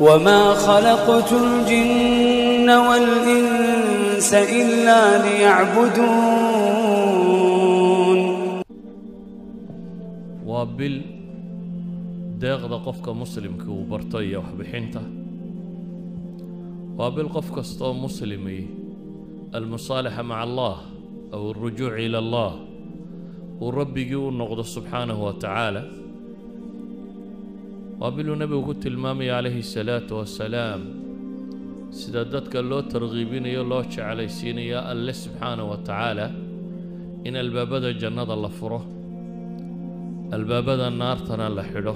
وما خلقت الجن والإنس إلا ليعبدون waa bil deeqda qofka muslimka uu barto iyo waxbixinta waa bil qof kastoo muslimi almusaalaxa maca allah aw alrujuuc ila allah uu rabbigii u noqdo subxaanahu wa tacaala waa biluu nebigu ku tilmaamaya calayhi salaatu wasalaam sida dadka loo tarkiibinayo loo jeclaysiinayo alle subxaanahu wa tacaala in albaabada jannada la furo albaabada naartana la xidho.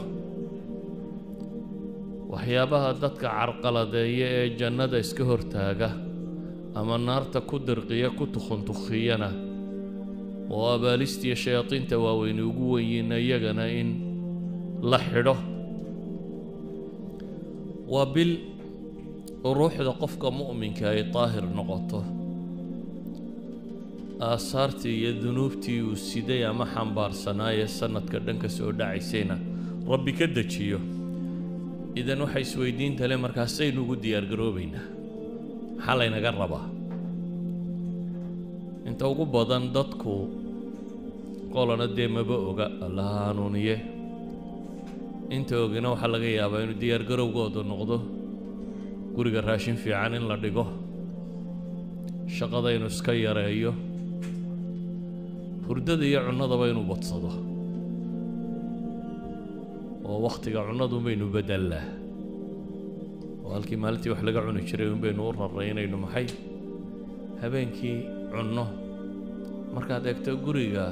Waxyaabaha dadka carqaladeeya ee jannada iska hortaaga ama naarta ku dirqiya ku tukhuntukhiyana oo abaalistiiyo shayaadiinta waaweyni ugu wenyiina iyagana in la xidho waa bil ruuxda qofka mu'minka ay daahir noqoto. Aasaartii iyo dunuubtii uu siday ama xambaarsanaaye sanadka dhanka soo dhacaysayna rabbi ka dejiyo. Idan waxay isweydiinta le markaasaynu ugu diyaargaroobaynaa maxaa laynaga rabaa? Inta ugu badan dadku qolana dee maba oga alla hanuuniye inta ogina waxaa laga yaabaa inuu diyaargarowgooda noqdo guriga raashin fiican in la dhigo shaqada inuu iska yareeyo hurdada iyo cunnadaba inuu badsado oo wakhtiga cunnadu baynu bedellaa oo halkii maalintii wax laga cuni jiray un baynu u raraynayno maxay? Habeenkii cunno. Markaad eegto guriga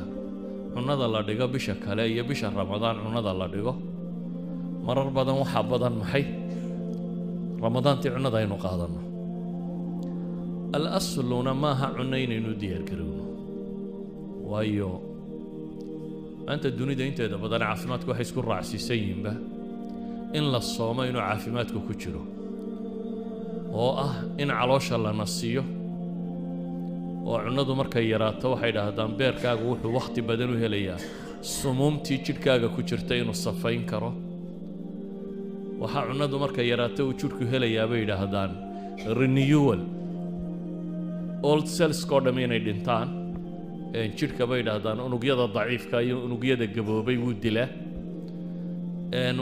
cunnada la dhigo bisha kale iyo bisha ramadaan cunnada la dhigo marar badan waxaa badan maxay? Ramadaantii cunnada aynu qaadanno. Al asluna maaha cunno inaynu diyaargarowno waayo maanta dunida inteeda badan caafimaadku waxay isku raacsiisan yihiinba in la soomo inuu caafimaadku ku jiro. Oo ah in caloosha la nasiyo oo cunnadu markay yaraato waxay dhahdaan beerkaagu wuxuu wakhti badan u helayaa. Sumuumtii jidhkaaga ku jirta inuu safayn karo waxaa cunnadu markay yaraato uu jidhku helayaa bay yidhaahdaan. Renewal. Old cellskao dham inay dhintaan. Jidhka bay yidhaahdaan. Unugyada daciifka iyo unugyada gaboobay wuu dilaa.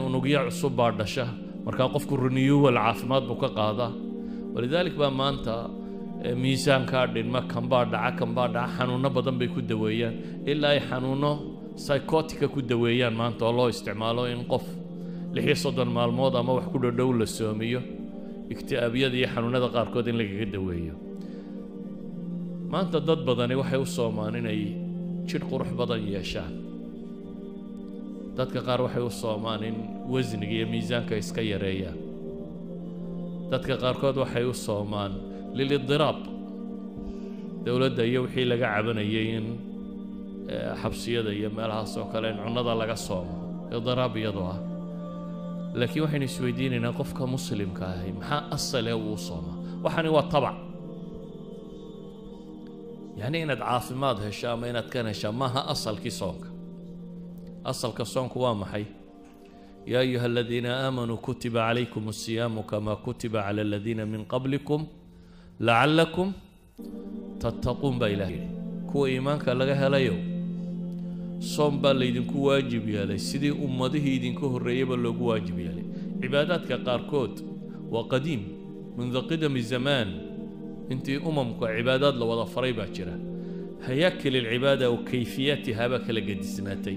Unugyo cusub baa dhasha. Markaa qofku renewal caafimaad buu ka qaadaa. Walidaalik baa maanta miisaankaa dhinma kanbaa dhaca kanbaa dhaca xanuunno badan bay ku daweeyaan. Ilaa ay xanuunno psychotica ku daweeyaan maanta oo loo isticmaalo in qof lix iyo soddon maalmood ama wax ku dhodhow la soomiyo igti'aabiyada iyo xanuunada qaarkood in lagaga daweeyo. Maanta dad badani waxay u soomaan inay jidh qurux badan yeeshaan. Dadka qaar waxay u soomaan in wasniga iyo miisaanka iska yareeyaan dadka qaarkood waxay u soomaan lilidiraab dowladda iyo wixii laga cabanayay in xabsiyada iyo meelahaas oo kale in cunnada laga soomo. Idiraab iyadoo ah laakiin waxaynu isweydiinaynaa qofka muslimka ahi. Maxaa asale uu soomaa? Waxani waa tabac. Yacni inaad caafimaad hesho ama inaad kan heshaa maaha asalkii soonka. Asalka soonku waa maxay? Yaa ayuha aladiina aamanuu kutiba calaykum asiyaamu kama kutiba cala aladiina min qablikum lacallakum tattaquun baa ilaah kuwa iimaanka laga helayo soom baa laydinku waajib yeelay. Sidii ummadihii idinka horreeyeyba loogu waajib yeelay. Cibaadaadka qaarkood waa qadiim. Mundu qidami zamaan intii umamka cibaadaad la wada faray baa jira. Hayaakil alcibaada oo kayfiyaatihaa baa kala gedisnaatay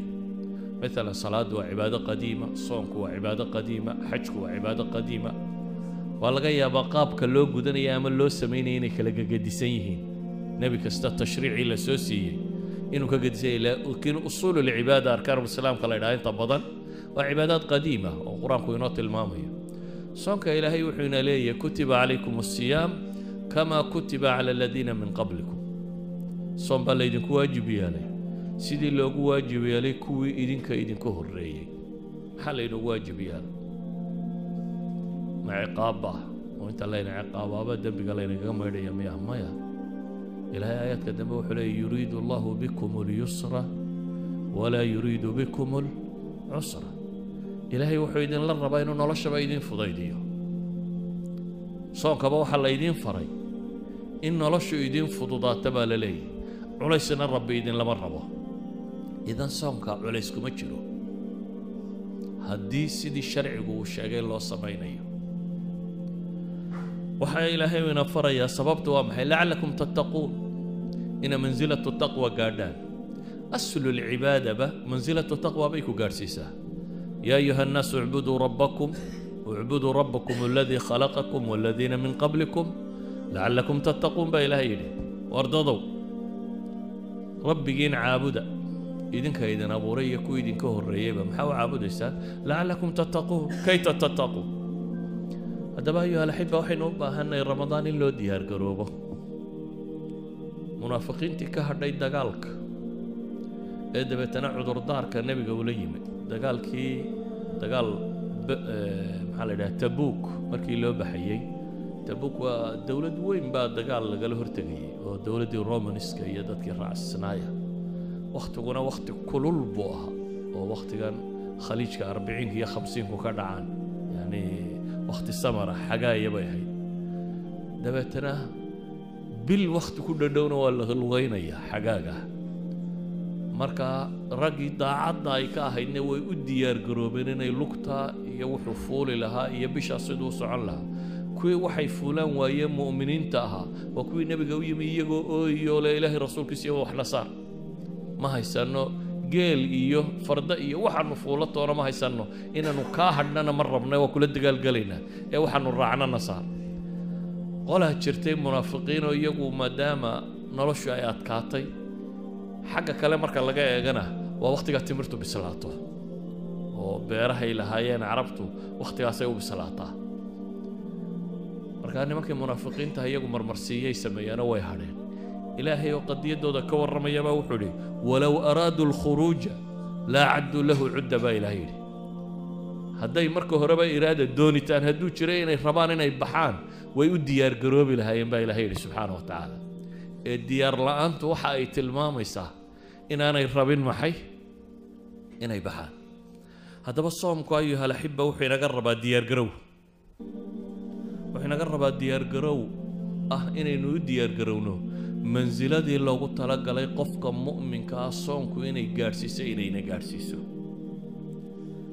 maalan salaaddu waa cibaado qadiima soonku waa cibaado qadiima xajku waa cibaado qadiima. Waa laga yaabaa qaabka loo gudanaya ama loo samaynaya inay kala gegedisan yihiin nebi kasta tashriicii la soo siiyey inuu ka gedisanya laakiin usuulu lcibaada arkaanulislaamka la ydhaha inta badan waa cibaadaad qadiima oo qur'aanku inoo tilmaamayo. Soonka ilaahay wuxuu ina leeyahay kutiba calaykum asiyaam kama kutiba cala aladiina min qablikum. Soon baa laydinku waajib yeelay. Sidii loogu waajib yeelay kuwii idinka idinka horreeyey maxaa laydinku waajib yeelay? Ma ciqaabba oo inta layna ciqaabaaba dembiga laynagaga maydhaya miya maya ilaahay aayaadka dambe wuxuu leeyay yuriidu allahu bikum اlyusra walaa yuriidu bikum اlcusra ilaahay wuxuu idinla rabaa inuu noloshaba idin fudaydiyo. Soonkaba waxaa laydiin faray in noloshu idiin fududaata baa la leeyahy culaysna rabbi idinlama rabo. Idan soonka culays kuma jiro. Haddii sidii sharcigu uu sheegay loo samaynayo waxaa ilaahay ina farayaa sababta waa maxay? Lacalakum tattaquun. Ina mansilatu taqwa gaadhaan. Aslulcibaadaba mansilatu taqwa bay ku gaadhsiisaa. Yaa ayuha annaasu icbuduu rabbakum icbuduu rabbakum aladii khalaqakum waladiina min qablikum lacalakum tattaquun baa ilaahay yidhi. Wardadow rabbigiin caabuda idinka idin abuuray iyo kuwa idinka horreeyeyba maxaa u caabudaysaan? Lacalakum tattaquun kayta tattaquun haddaba ayuhalaxiba waxaynu u baahanay ramadaan in loo diyaargaroobo munaafiqiintii ka hadhay dagaalka ee dabeetana cudurdaarka nebiga ula yimid. Dagaalkii dagaal eh, maxaa la yidhaha tabuuk markii loo baxayey tabuuk waa dowlad weyn baa dagaal lagala hortegayay oo dowladdii romaniska iyo dadkii raacsanaaya. Wakhtiguna wakhti kulul buu ahaa oo wakhtigan khaliijka arbiciinka iyo khamsiinku ka dhacaan. Yani wakhti samara xagaaya bay ahayd dabeetana bil wakhti ku dhadhowna waa la lugaynayaa xagaaga marka raggii daacadda ay ka ahaydna way u diyaar garoobeen inay lugta iyo wuxuu fuuli lahaa iyo bishaas siduu socon lahaa. Kuwii waxay fuulaan waayeen mu'miniinta ahaa waa kuwii nebiga u yimi iyagoo ooyoo le ilaahay rasuulkiisa iyo wax la saar. Ma haysanno geel iyo farda iyo waxaanu fuulo toona ma haysanno. Inaanu kaa hadhnana ma rabna waa kula dagaalgelaynaa ee waxaanu raacnana saar qolaa jirtay munaafiqiinoo iyagu maadaama noloshu ay adkaatay xagga kale marka laga eegana waa wakhtigaa timirtu bislaato. Oo beerahay lahaayeen carabtu wakhtigaasay u bislaataa. Markaa nimankii munaafiqiinta iyagu marmarsiiyay sameeyaano way hadheen ilaahay oo qadiyaddooda ka warramayabaa wuxuu idhi walow araaduu alkhuruuja laa cadduu lahu cudda baa ilaah yidhi. Hadday marka horeba iraada doonitaan hadduu jiray inay rabaan inay baxaan way u diyaargaroobi lahaayeen baa ilaah yidhi subxaana wa tacaala. Ee diyaar la'aantu waxa ay tilmaamaysaa inaanay rabin maxay? Inay baxaan. Haddaba soomku ayuha alaxiba wuxuu inaga rabaa diyaargarow wuxuu inaga rabaa diyaargarow ah inaynu u diyaargarowno mansiladii loogu talagalay qofka mu'minka ah soonku inay gaadhsiiso inayna gaadhsiiso.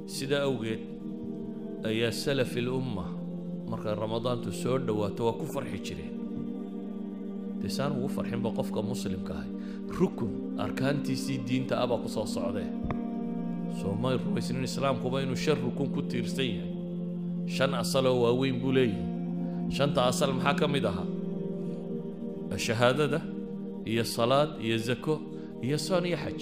Sidaa awgeed ayaa salafi lumma markay ramadaantu soo dhowaato waa ku farxi jireen dee saan ugu farxinba qofka muslimka ahay. Rukun arkaantiisii diinta abaa ku soo socdee. Soo may rumaysnin islaamkuba inuu shan rukun ku tiirsan yahay. Shan asaloo waaweyn buu leeyahay. Shanta asal maxaa ka mid ahaa shahaadada iyo salaad iyo zako iyo soon iyo xaj.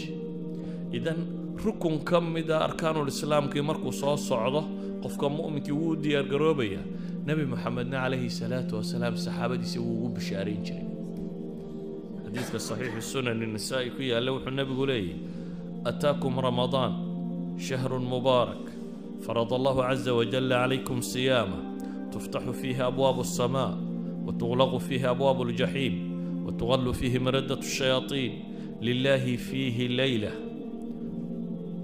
Idan rukun ka mida arkaanulislaamkii markuu soo socdo qofka mu'minkii wuu u diyaargaroobaya nebi moxamedna calayhi salaatu wasalaam saxaabadiisa wuu ugu bishaarayn jiray. Xadiidka saxiixu sunani nisaa'i ku yaalla wuxuu nebigu leeyahy ataakum ramadaan shahrun mubaarak farad allahu caza wajalla calaykum siyaama tuftaxu fiihi abwaabu alsamaa وتغلق فيه أبواب الجحيم وتغل فيه مردة الشياطين لله فيه ليلة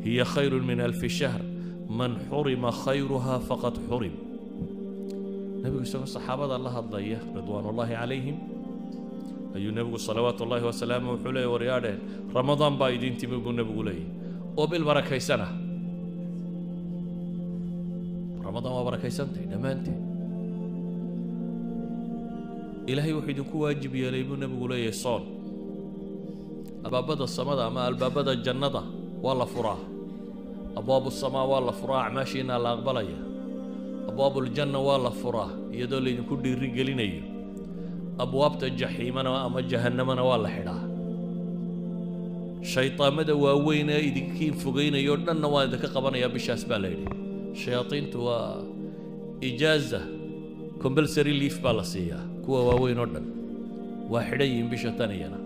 هي خير من ألف شهر من حرم خيرها فقد حرم نبي صلى الصحابة الله الضية رضوان الله عليهم أي نبي صلوات الله وسلامه وحليه ورياده رمضان بايدين تمبو نبي لي وبالبركة سنة رمضان وبركة سنة نمانتي ilaahay wuxuu idinku waajib yeelay buu nebigu leeyahay soon. Albaabada samada ama albaabada jannada waa la furaa. Abwaabu samaa waa la furaa acmaashiina la aqbalaya. Abwaabuljanna waa la furaa iyadoo laydinku dhiiri gelinayo abwaabta jaxiimana ama jahannamana waa la xidhaa. Shaydaamada waaweyn ee idinkiin fogaynayo dhanna waa idinka qabanayaa bishaas baa la yidhi. Shayaadiintu waa ijaaza compulsory leaf baa la siiyaa kuwa waaweyn oo dhan waa xidhan yihiin bisha tan iyana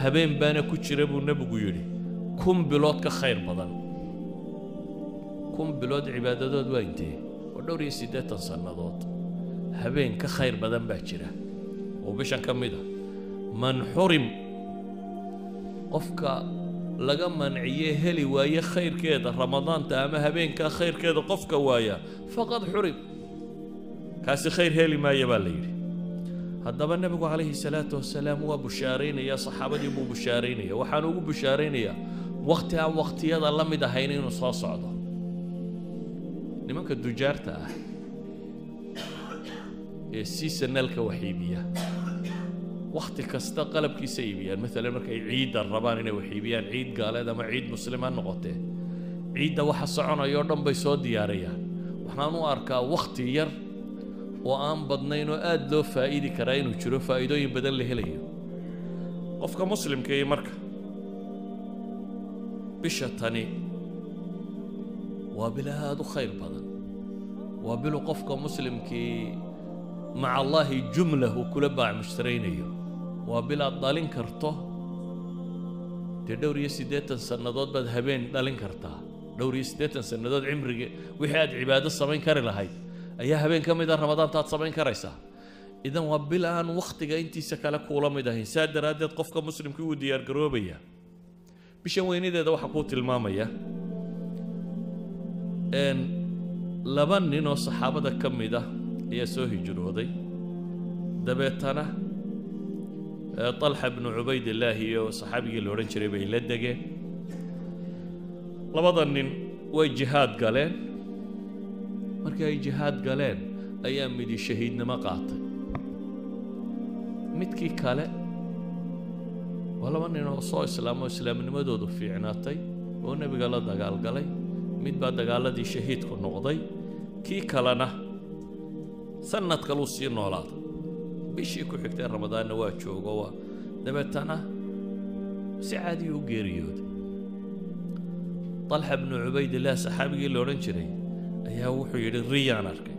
habeen baana ku jira buu nebigu yidhi kun bilood ka khayr badan. Kun bilood cibaadadood waa intee? Waa dhowr iyo siddeetan sannadood. Habeen ka khayr badan baa jira. Oo bishan ka mid a man xurim. Qofka laga manciye heli waaye khayrkeeda ramadaanta ama habeenkaa khayrkeeda qofka waaya faqad xurim kaasi khayr heli maaya baa la yidhi. Haddaba nebigu calayhi salaatu wasalaam waa bushaaraynaya saxaabadii buu bushaaraynaya. Waxaan ugu bushaaraynayaa wakhti aan wakhtiyada la mid ahayn inuu soo socdo. Nimanka dujaarta ah ee seasonalka wax iibiya wakhti kasta qalabkiisa iibiyaan. Maalan markay ciidda rabaan inay wax iibiyaan ciid gaaleed ama ciid muslim ha noqotee ciidda waxa soconaya oo dhan bay soo diyaariyaan waxaan u arkaa wakhti yar oo aan badnayn oo aada loo faa'idi karaa inuu jiro faa'iidooyin badan la helayo. Qofka muslimka marka bisha tani waa bil aada u khayr badan. Waa bilu qofka muslimkii maca allaahi jumlah uu kula baac mushtaraynayo waa bil aad dhalin karto dee dhowr iyo siddeetan sannadood baad habeen dhalin kartaa. Dhowr iyo siddeetan sannadood cimriga wixii aad cibaado samayn kari lahayd ayaa habeen ka mid a ramadaantaad samayn karaysaa idan waa bil aan wakhtiga intiisa kale kuula mid ahayn saa daraaddeed qofka muslimkii wuu diyaargaroobaya bishan weynadeeda waxaa kuu tilmaamaya laba nin oo saxaabada ka mid ah ayaa soo hijrooday. Dabeetana طalxa bnu cubaydillaahi iyo saxaabigii la odhan jiray bay la degeen. Labada nin way jihaad galeen markii ay jihaad galeen ayaa midi shahiidnimo qaatay. Midkii kale waa laba nin oo soo islaamo islaamnimadoodu fiicnaatay oo nebiga la dagaalgalay mid baa dagaaladii shahiidku noqday. Kii kalena sanad kaluu sii noolaaday. Bishii ku xigtay ramadaanna waa joogo waa dabeetana si caadiyu u geeriyooday. طalxa bnu cubaydillaah saxaabigii la odhan jiray ayaa wuxuu yidhi riyaan arkay.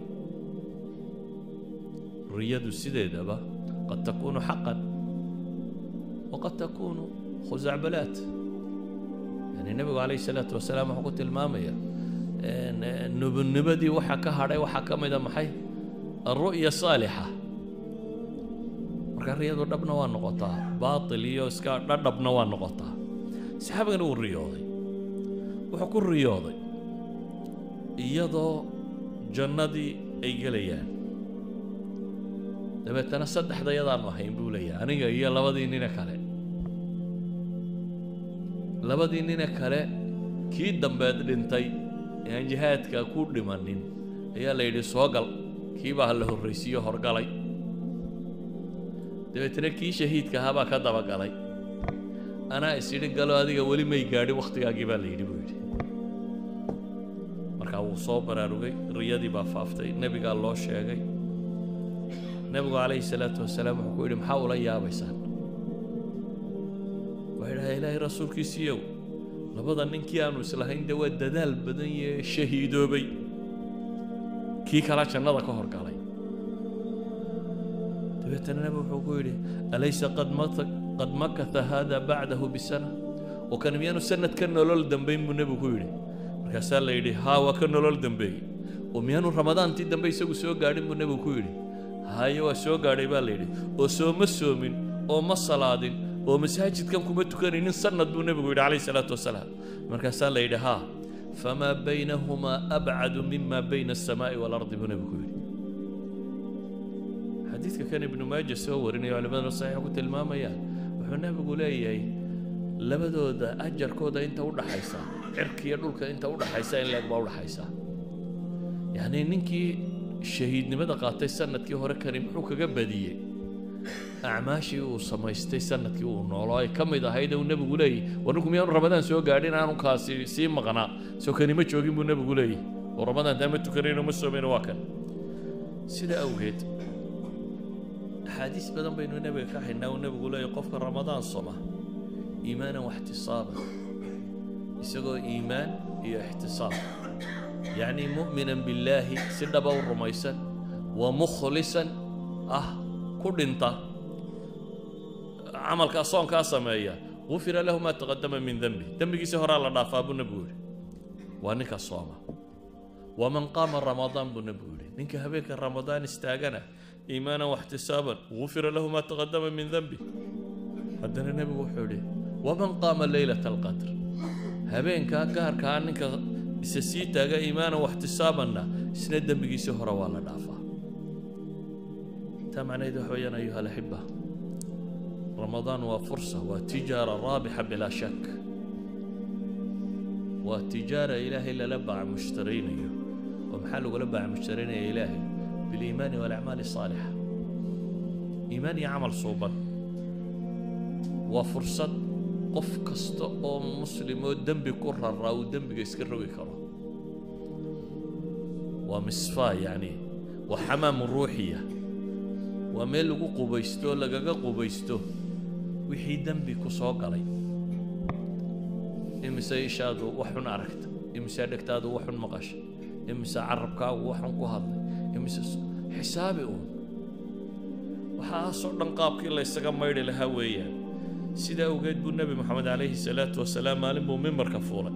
Riyadu sideedaba qad takuunu xaqan waqad takuunu khusacbalaat yani nebigu calayhi salaatu wasalaam wuxuu ku tilmaamaya nubunimadii waxaa ka hadhay waxaa ka mida maxay? Alru'ya saalixa. Marka riyadu dhabna waa noqotaa baatil iyo iska dhadhabna waa noqotaa. Saxaabigana wuu riyooday. Wuxuu ku riyooday iyadoo jannadii ay gelayaan. Dabeetana saddexda yadaanu ahayn buu leeyahay. Aniga iyo labadii nine kale. Labadii nine kale kii dambeed dhintay ee aan jihaadka ku dhimanin ayaa la yidhi soo gal. Kii baa la horraysiiyo horgalay. Dabeetana kii shahiidka ahaa baa ka dabagalay. Anaa is idhi galo adiga weli may gaadhin wakhtigaagii baa la yidhi buu yidhi wuu soo baraarugay riyadii baa faaftay. Nebigaa loo sheegay. Nebigu calayhi salaatu wasalaam wuxuu ku yidhi maxaa ula yaabaysaan waxay dhahay ilaahay rasuulkiisiiyow labada ninkii aanu islahayn dee waa dadaal badan yee shahiidoobay. Kii kala jannada ka horgalay. Dabeetana nebigu wuxuu ku yidhi alaysa qad makata haada bacdahu bisana? Oo kan miyaanu sanad ka nolol dambayn buu nebigu ku yidhi markaasaa la yidhi haa waa ka nolol dambeeyey oo miyaanu ramadaantii dambe isagu soo gaadhin buu nebigu ku yidhi haye waa soo gaadhay baa la yidhi oo sooma soomin oo ma salaadin oo masaajidkan kuma tukanaynin sanad buu nebigu yidhi calayhi salaatu wasalaam markaasaa la yidhi haa famaa baynahumaa abcadu mima bayna asamaa'i waalardi buu nebigu yidhi xadiidka kan ibnu maaja soo warinaya culimadana saxiixa ku tilmaamayaan wuxuu nebigu leeyahay labadooda ajarkooda inta u dhaxaysa cirkiiyo dhulka inta u dhaxaysa in leeg baa u dhaxaysa. Yacni ninkii shahiidnimada qaatay sannadkii hore kani muxuu kaga badiyey. Acmaashii uu samaystay sannadkii uu noolo ay ka mid ahayd uu nebigu leeyahy war ninku miyaanu ramadaan soo gaadhin aanu kaasi sii maqnaa soo kani ma joogin buu nebigu leeyahy. Oo ramadaan taa ma tukanayno ma soomayno waa kan. Sida awgeed axaadiis badan baynu nebiga ka haynaa uu nebigu leeyahy qofka ramadaan soma iimaanan waxtisaaban isagoo iimaan iyo ixtisaab yacni mu'minan billaahi si dhaba u rumaysan wa mukhlisan ah ku dhinta camalkaa soonkaa sameeya gufira lahu maa taqadama min dembi dembigiisii horaa la dhaafaa buu nebigu yidhi waa ninka sooma waman qaama ramadaan buu nebigu yidhi ninka habeenka ramadaan istaagana iimaanan waxtisaaban gufira lahu maa taqadama min dembi haddana nebigu wuxuu yidhi waman qaama leylata alqadr habeenkaa gaarkaa ninka isa sii taaga iimaanan waxtisaabanna isna dembigiisii hore waa la dhaafaa. Taa macnaheedu waxa weeyaan ayuha alaxiba ramadaan waa fursa waa tijaara raabixa bilaa shak waa tijaara ilaahay lala baaca mushtaraynayo oo maxaa lagula baaca mushtaraynaya ilaahay? Biliimaani walacmaali asaalixa iimaan iyo camal suuban. Waa fursad qof kasta oo muslim oo dembi ku raraa uu dembiga iska rogi karo. Waa misfaa yacni waa xamaamu ruuxiya. Waa meel lagu qubaysto oo lagaga qubaysto wixii dembi ku soo galay. Imise ishaadu wax xun aragta imise dhegtaadu wax xun maqashay imise carabkaagu wax xun ku hadlay imise xisaabi uun. Waxaasoo dhan qaabkii laysaga maydhi lahaa weeyaan sidaa awgeed buu nebi moxamed calayhi salaatu wasalaam maalin buu mimbarka fuulay.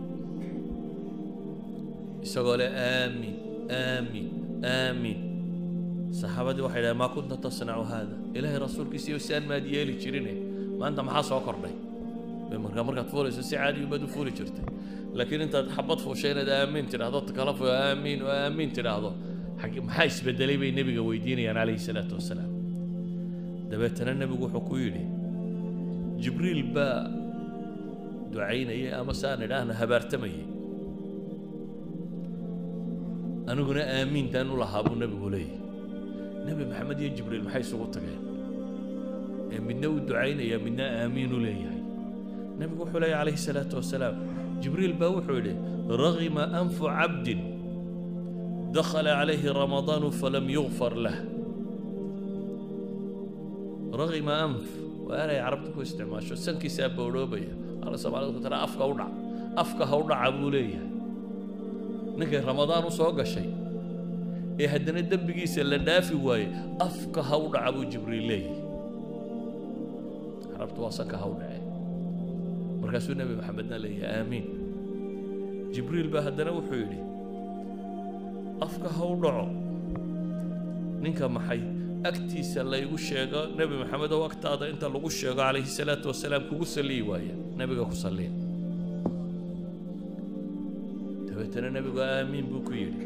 Isagoo leh aamiin aamiin aamiin saxaabadii waxay dhahen maa kunta tasnacu haada ilaahay rasuulkiisiiyo si aan maad yeeli jirine maanta maxaa soo kordhay? Mimbarka markaad fuulayso si caadi ubaad u fuuli jirtay. Laakiin intaad xabad fuushay inaad aamiin tidhaahdo kala fu aamiin oo aamiin tidhaahdo. Maxaa isbedelay bay nebiga weydiinayaan calayhi salaatu wasalaam. Dabeetana nebigu wuxuu ku yidhi jibriil baa ducaynayay ama saan idhaahna habaartamayay aniguna aamiintaan u lahaa buu nebigu leeyahy nebi maxamed iyo jibriil maxay isugu tageen? Ee midna uu ducaynaya midna aamiin u leeyahay. Nebigu wuxuu leeyahy calayhi salaatu wasalaam jibriil baa wuxuu yidhi ragima anfu cabdin dakhala calayhi ramadaanu falam yugfar lah. Ragima anf waa eray carabta ku isticmaasho sankiisaa boodhoobaya ala soomaalida ku tara afka u dhac afka ha u dhaca buu leeyahay ninkay ramadaan u soo gashay. Ee haddana dembigiisa la dhaafi waaye afka ha u dhaca buu jibriil leeyahay carabta waa sanka ha u dhace markaasuu nebi maxamedna leeyahay aamiin. Jibriil baa haddana wuxuu yidhi afka ha u dhaco ninka maxay agtiisa laygu sheego nebi maxamed oo agtaada inta lagu sheego calayhi salaatu wasalaam kugu salliyi waaya nebiga ku salliya dabeetana nebigu aamiin buu ku yidhi.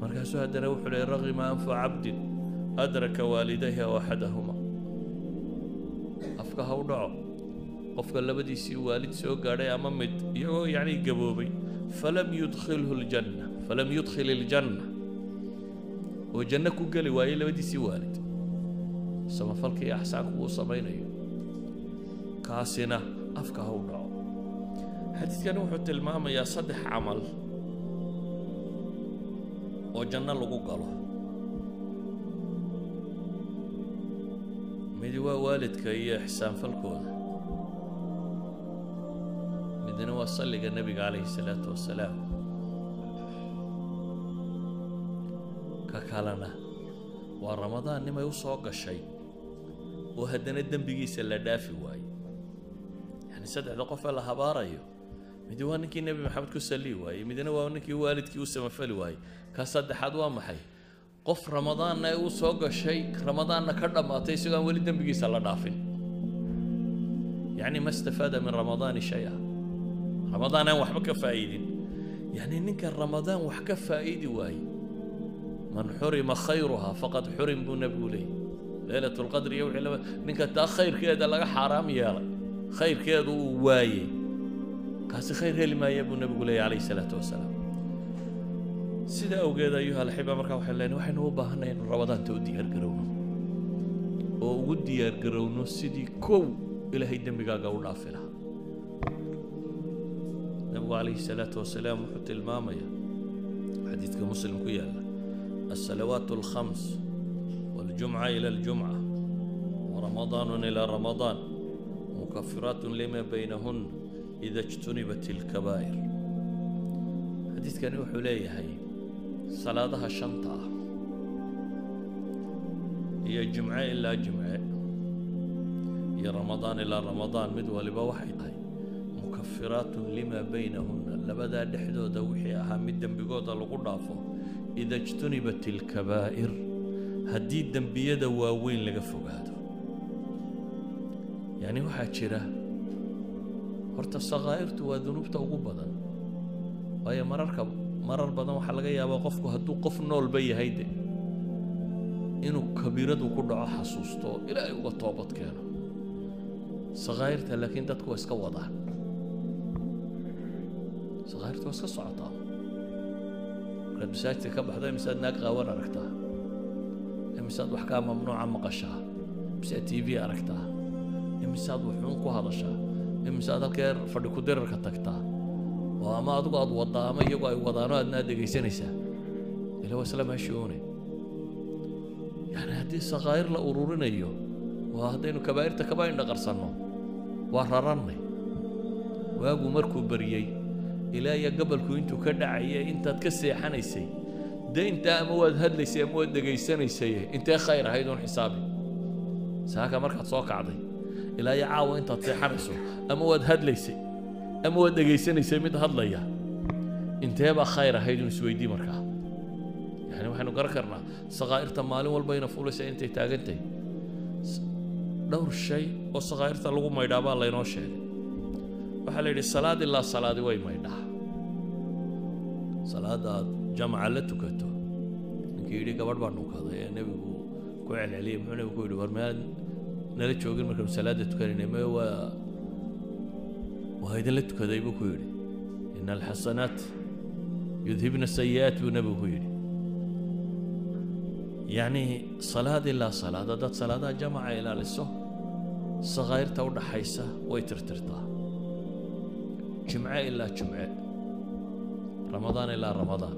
Markaasuu haddana wuxuu leeyay ragima anfu cabdin adraka waalidayha oo axadahuma. Afka ha u dhaco. Qofka labadiisii waalid soo gaadhay ama mid iyagoo yacni gaboobay falam yudkhilhu ljanna falam yudkhil iljanna oo janno ku geli waayey labadiisii waalid. Samafalka iyo axsaanku uu samaynayo. Kaasina afka ha u dhaco. Xadiidkani wuxuu tilmaamayaa saddex camal oo janno lagu galo. Midi waa waalidka iyo ixsaanfalkooda midna waa salliga nebiga calayhi salaatu wasalaam kalena waa ramadaan nimay u soo gashay oo haddana dembigiisa la dhaafi waaye yani saddexda qofee la habaarayo midi waa ninkii nebi maxamed ku salliyi waayey midna waa ninkii waalidkii u samafali waayey ka saddexaad waa maxay? Qof ramadaanna u soo gashay ramadaanna ka dhammaatay isagoo aan weli dembigiisa la dhaafin. Yacni ma istafaada min ramadaani shay-a. Ramadaan aan waxba ka faa'iidin. Yacni ninka ramadaan wax ka faa'idi waaye man xurima khayruha faqad xurim buu nebigu leeyay leylat lqadri iyo wixii ninka taa khayrkeeda laga xaaraam yeelay. Khayrkeedu uu waayey. Kaasi khayr heli maaya buu nebigu leeyay calayhi salaatu wasalaam. Sidaa awgeed ayuha alxiba markaa waxay leenahay waxaynu u baahanay inu ramadaanta u diyaargarowno oo ugu diyaargarowno sidii kow ilaahay dembigaaga u dhaafi lahaa nebigu calayhi salaatu wasalaam wuxuu tilmaamaya xadiidka muslim ku yaalla الصلوات الخمس والجمعة إلى الجمعة ورمضان إلى رمضان مكفرات لما بينهن إذا اجتنبت الكبائر حديث كان يوحو هي صلاتها الشنطة هي جمعة إلا جمعة هي رمضان إلى رمضان مدوى لبوحي مكفرات لما بينهن لبدا دحدو دوحي أها مدن بقوضة لقضافو ida ijtunibat ilkabaa'ir haddii dembiyada waaweyn laga fogaado. yacni waxaa jira horta sakaa'irtu waa dunuubta ugu badan. Waayo mararka marar badan waxaa laga yaabaa qofku hadduu qof noolba yahay de inuu kabiiradu ku dhaco xasuusto ilaahay uga toobad keeno. Sakaa'irta laakiin dadku waa iska wadaan. Sakaa'irta waa iska socotaa markaad masaajidka ka baxdo imisaad naag qaawan aragtaa? Imisaad wax kaa mamnuuca maqashaa? Imisaad t v aragtaa? Imisaad waxuun ku hadashaa? Imisaad halkeer fadhi ku dirarka tagtaa? Oo ama adigu aad waddaa ama iyagu ay wadaano aadna aad dhegaysanaysaa ila waa isla meeshuune yani haddii sakaa'ir la ururinayo waa haddaynu kabaa'irta kaba indhaqarsanno waa rarannay. Waagu markuu baryey ilaa iyo gabalku intuu ka dhacaya intaad ka seexanaysay dee intaa ama waad hadlaysay ama waad dhegaysanaysay intee khayr ahayd uun xisaabi? Saaka markaad soo kacday ilaa iyo caawa intaad seexanayso ama waad hadlaysay ama waad dhegaysanaysay mid hadlaya intee baa khayr ahayd uun isweydii markaa yani waxaynu garan karnaa sakaa'irta maalin walba ina fulaysa intay taagantahay dhowr shay oo sakaa'irta lagu maydhaa baa laynoo sheegay. Waxaa la yidhi salaad ilaa salaadi way maydhaa salaadda aad jamaca la tukato. Ninkii yidhi gabadh baa dhunkaday ee nebigu ku celceliyey muxuu nebigu ku yidhi war mead nala joogin markaanu salaadda tukanaynay me waa waa idinla tukaday buu ku yidhi. Ina alxasanaat yudhibna sayi'aat buu nebigu ku yidhi. Yacni salaad ilaa salaad haddaad salaadaha jamaca ilaaliso sakaa'irta u dhaxaysa way tirtirtaa. Jimce ilaa jimce ramadaan ilaa ramadaan.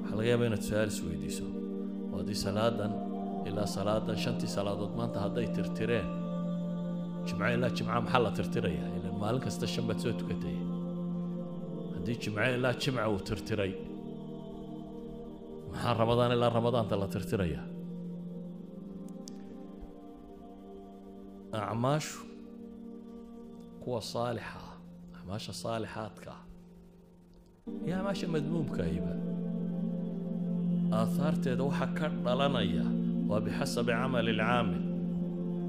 Waxaa laga yaabaa inaad su'aal isweydiiso oo haddii salaadan ilaa salaadan shantii salaadood maanta hadday tirtireen. Jimce ilaa jimca maxaa la tirtirayaa ilan maalin kasta shan baad soo tukatay. Haddii jimce ilaa jimca uu tirtiray maxaa ramadaan ilaa ramadaanta la tirtirayaa acmaashu kuwa saalixa ah acmaasha saalixaadka ah yaa maasha madmuumkaayba aahaarteeda waxaa ka dhalanaya waa bixasabi camali alcaamil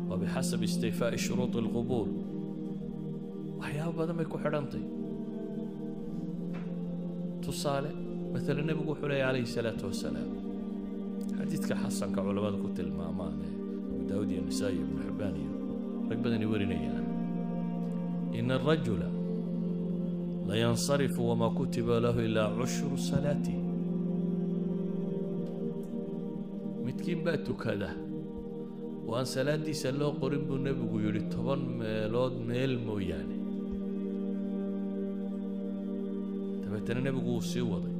waa bixasabi istifaa'i shuruudi alqubuul. Waxyaabo badan bay ku xidhantay. Tusaale maala nebigu wuxuu leeya calayhi salaatu wasalaam. Xadiidka xasanka culammada ku tilmaamaan ee abu daawud iyo nisaa ibnu xibbaan iyo rag badani warinayaan. Ina arajula layansarifu wamaa kutiba lahu ilaa cushru salaatihi midkiin baa tukada waan salaaddiisa loo qorin buu nebigu yidhi toban meelood meel mooyaane dabeetana nebigu wuu sii waday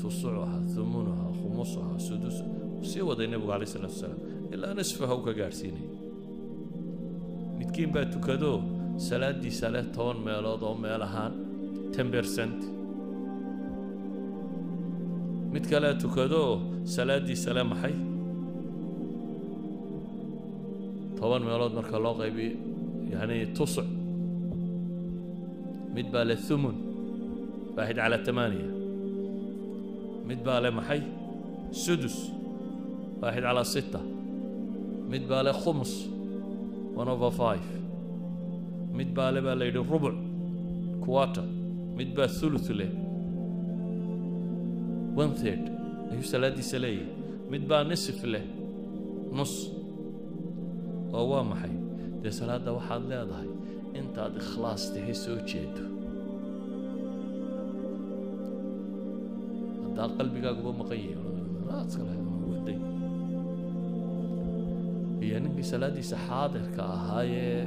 tusucuha humunuha khumusuha sudus wuu sii waday nebigu calay isalatu wasalaam ilaa nasfaha u ka gaadhsiinaya midkiin baa tukadoo salaaddiisa leh toban meelood oo meel ahaan mid kalea tukado salaadiisa leh maxay toban meelood marka loo qaybiyo yani tusuc mid baa leh thumun waaxid calaa tamaaniya mid baa leh maxay sudus waaxid calaa sita mid baa leh khumus one over five. Mid baa le baa la yidhi rubuc quarter mid baa thuluth leh one ayuu salaadiisa leeyahay mid baa nisif leh nus oo waa maxay dee salaadda waxaad leedahay intaad ikhlaas tahay soo jeedo haddaa qalbigaaguba maqan yahay iyo ninkii salaaddiisa xaadirka ahaayee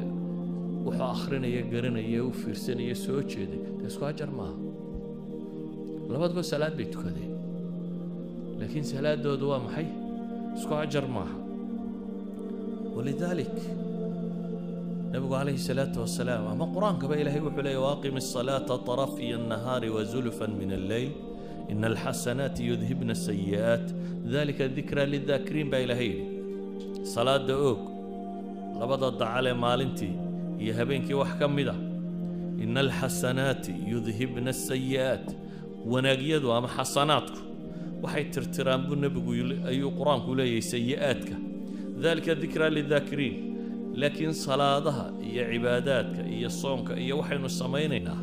wuxuu akhrinaya garanaya u fiirsanaya soo jeeday dee isku ajar maaha labaduba salaad bay tukadeen laakiin salaadoodu waa maxay? Isku ajar maaha walidaalik nabigu calayhi salaatu wasalaam ama qur'aankaba ilaahay wuxuu leeyay waaqim asalaata طarafiya annahaari wa zulfan min alleyl ina alxasanaati yudhibna asayi'aat dalika dikra lidaakiriin baa ilaahay yidhi. Salaada oog labada dacalee maalintii iyo habeenkii wax ka mid ah. a ina alxasanaati yudhibna asayi'aat wanaagyadu ama xasanaadku waxay tirtiraan buu nebigu ayuu qur'aanku leeyahay sayi'aadka dalika dikraa lidaakiriin laakiin salaadaha iyo cibaadaadka iyo soonka iyo waxaynu samaynaynaa.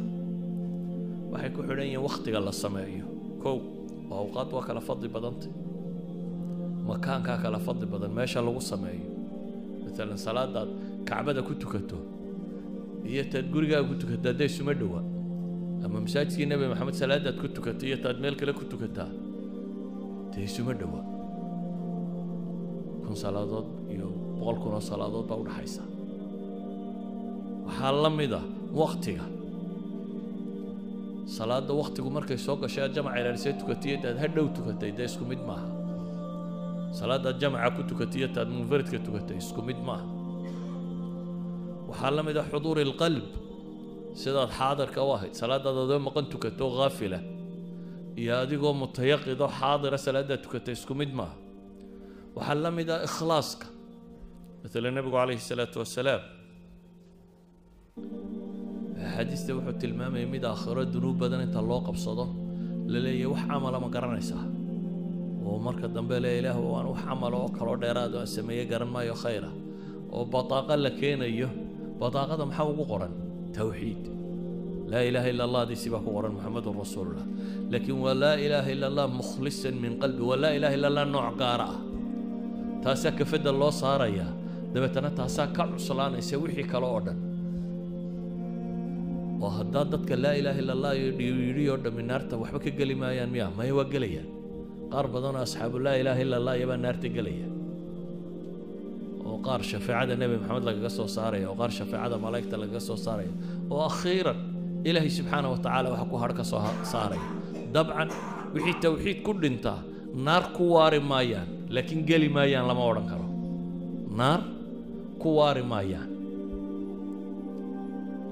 Waxay ku xidhan yihiin wakhtiga la sameeyo. Kow awqaad waa kala fadli badantay. Makaankaa kala fadli badan meesha lagu sameeyo. Maalan salaadaad kacbada ku tukato iyo taad gurigaaga ku tukato hadday isuma dhowa ama masaajidkii nebi maxamed salaadaad ku tukato iyo taad meel kale ku tukataa dee isuma dhowa kun salaadood iyo boqol kun oo salaadood baa udhaxaysa waxaa la mid a waktiga salaada waktigu markay soo gashay aad jamaca ilaalisee tukatay iyo taad hadhow tukatay dee isku mid maaha. Salaadaad jamaca ku tukatay iyo taad munfaridka tukatay isku mid maaha waxaa la mid a xuduuri alqalb sidaad xaadirka u ahayd salaadaad adoo maqan tukato haafila iyo adigoo mutayaqido xaadira ah salaadaad tukata isku mid maaha. Waxaa la mid ah ikhlaaska maalan nebigu calayhi salaatu wasalaam axaadiista wuxuu tilmaamayay mid aakhiro dunuub badan inta loo qabsado la leeyahay wax camala ma garanaysaa oo marka dambe le ilaah waan wax camala oo kaloo dheeraad aan sameeye garan maayo khayra. Oo bataaqa la keenayo bataaqada maxaa ugu qoran? Tawxiid. Laa ilaaha ila allah hadiisi baa ku qoran muxamedun rasuulullah. Laakiin waa laa ilaaha ila allah mukhlisan min qalbi waa laa ilaaha ila allah nooc gaara ah. Taasaa kafadda loo saarayaa dabeetana taasaa ka cuslaanaysa wixii kale oo dhan. Oo haddaad dadka laa ilaaha illa allah dhiiryidhi oo dhammi naarta waxba ka geli maayaan miya maya waa gelayaan. Qaar badanoo asxaabu laa ilaaha illa allah iyabaa naarta gelaya qaar shafeecada nebi maxamed lagaga soo saaraya oo qaar shafeecada malaa'igta lagaga soo saaraya oo akhiiran ilaahay subxaana wa tacaala waxa ku hadh ka soo saaraya dabcan wixii tawxiid ku dhintaa naar ku waari maayaan laakiin geli maayaan lama odhan karo. Naar ku waari maayaan.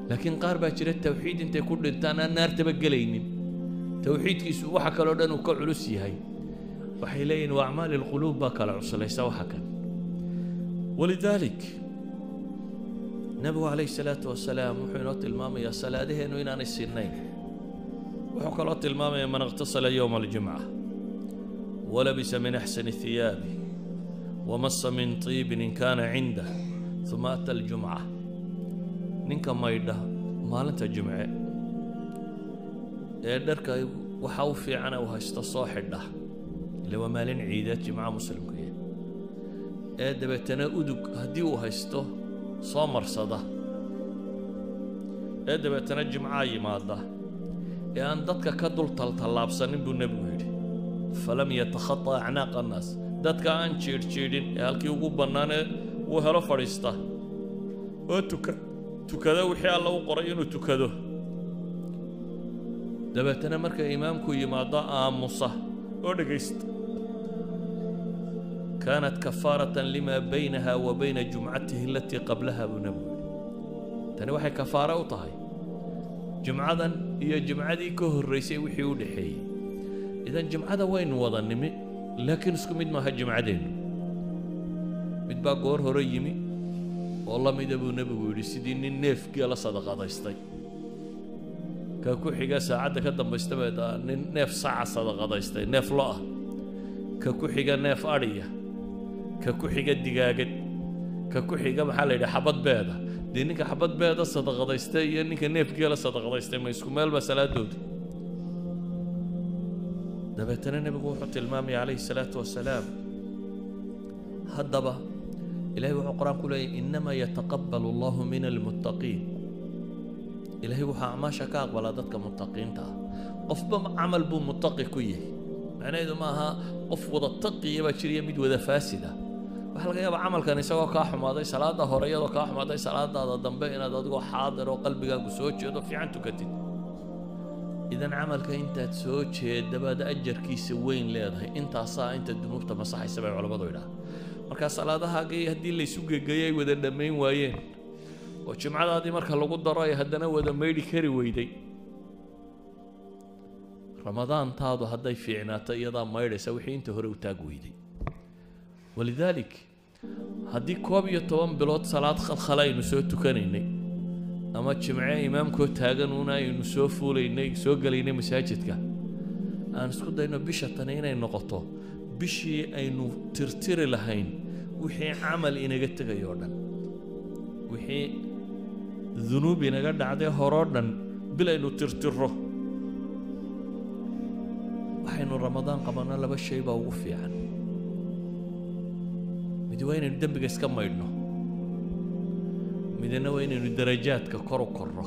Laakiin qaar baa jira tawxiid intay ku dhintaan aan naartaba gelaynin. Tawxiidkiisu waxa kaloo dhan uu ka culus yahay. Waxay leeyihiin waa acmaali alquluub baa kala cuslaysa waxa kan walidaalika nebigu calayhi salaatu wasalaam wuxuu inoo tilmaamayaa salaadaheennu inaanay sinnayn wuxuu kaloo tilmaamaya man iqhtasala yowma aljumca walabisa min axsani hiyaabi wamasa min tiibin in kaana cindah uma ata aljumca ninka maydha maalinta jumce ee dharka waxa u fiicana u haysta soo xidha ile waa maalin ciida jimca muslimka ee dabeetana udug haddii uu haysto soo marsada. Ee dabeetana jimcaa yimaada. Ee aan dadka ka dul taltallaabsanin buu nebigu yidhi falam yatakhata acnaaqa annaas. Dadka aan jiidhjiidhin ee halkii ugu bannaanee uu helo fadhiista. Oo tuka tukada wixii alla u qoray inuu tukado. Dabeetana marka imaamku yimaado aamusa oo dhegaysta baynaha wa bayna jumcatihi alatii qablaha buu nebigu yidhi tani waxay kafaare u tahay jumcadan iyo jumcadii ka horraysay wixii u dhexeeyey idan jimcada waynu wada nimi laakiin isku mid maaha jimcadeennu mid baa goor hore yimi oo la mida buu nebigu yidhi sidii nin neefgee la sadaqadaystay ka ku xiga saacadda ka dambaysta baa nin neef saca sadaqadaystay neef lo ah ka ku xiga neef adhiya ka ku xiga digaagad. Ka ku xiga maxaa la yidhi xabad beeda. Dee ninka xabad beeda sadaqadaystay iyo ninka neefgeela sadaqadaystay ma isku meel baa salaadoodu dabeetana nebigu wuxuu tilmaamaya calayhi salaatu wasalaam. Haddaba ilahay wuxuu qur'aan ku leeyahy innamaa yataqabbalu allahu min almuttaqiin ilaahay wuxuu acmaasha ka aqbalaa dadka muttaqiinta ah. Qofba camal buu muttaqi ku yahay. Macnaheedu ma aha qof wada taqiya baa jiriya mid wada faasida waxaa laga yaabaa camalkan isagoo kaa xumaaday salaada hore iyadoo kaa xumaaday salaadaada dambe inaad adigoo xaadir oo qalbigaagu soo jeedo fiican tukatid. Idan camalka intaad soo jeeda baad ajarkiisa weyn leedahay. Intaasaa inta dunuubta masaxaysa bay culammadu idhaha markaa salaadahaagii haddii laysu gegeeyay ay wada dhammayn waayeen oo jimcadaadii marka lagu daro ay haddana wada maydhi kari weyday ramadaantaadu hadday fiicnaato iyadaa maydhaysa wixii inta hore u weyday walidaalik haddii koob iyo toban bilood salaad khalkhala aynu soo tukanaynay ama jimce imaamkoo taagan una aynu soo fuulaynay soo gelaynay masaajidka aan isku dayno bisha tani inay noqoto bishii aynu tirtiri lahayn wixii camal inaga tegayoo dhan wixii dunuub inaga dhacday horoo dhan bil aynu tirtiro waxaynu ramadaan qabanno laba shay baa ugu fiican mid waa inaynu dembiga iska maydhno. Midna waa inaynu darajaadka kor u korno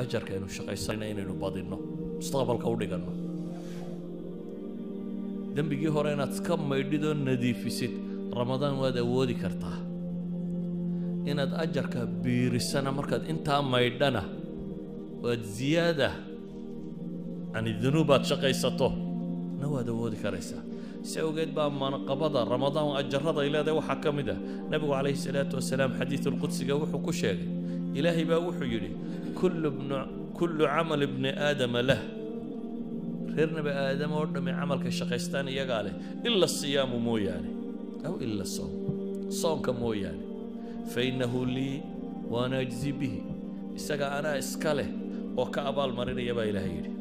ajarka aynu shaqaysanayna inaynu badinno. Mustaqbalka u dhiganno. Dembigii hore inaad iska maydhid oo nadiifisid. Ramadaan waad awoodi kartaa. Inaad ajarka biirisana markaad intaa maydhana waad ziyaada. Yani dunuub aad shaqaysato. Na waad awoodi karaysaa si awgeed baa manqabada ramadaan ajarada ay leedahay waxaa ka mid ah. Nebigu calayhi salaatu wasalaam xadiidu lqudsiga wuxuu ku sheegay. Ilaahay baa wuxuu yidhi kullu camal ibni aadama lah. Reer nebi aadama oo dhammi camalkay shaqaystaan iyagaa leh ila siyaamu mooyaane. Aw ila soom. Soonka mooyaane. Fa innahu lii waana ajzi bihi. Isaga anaa iska leh oo ka abaal marinaya baa ilaahay yidhi.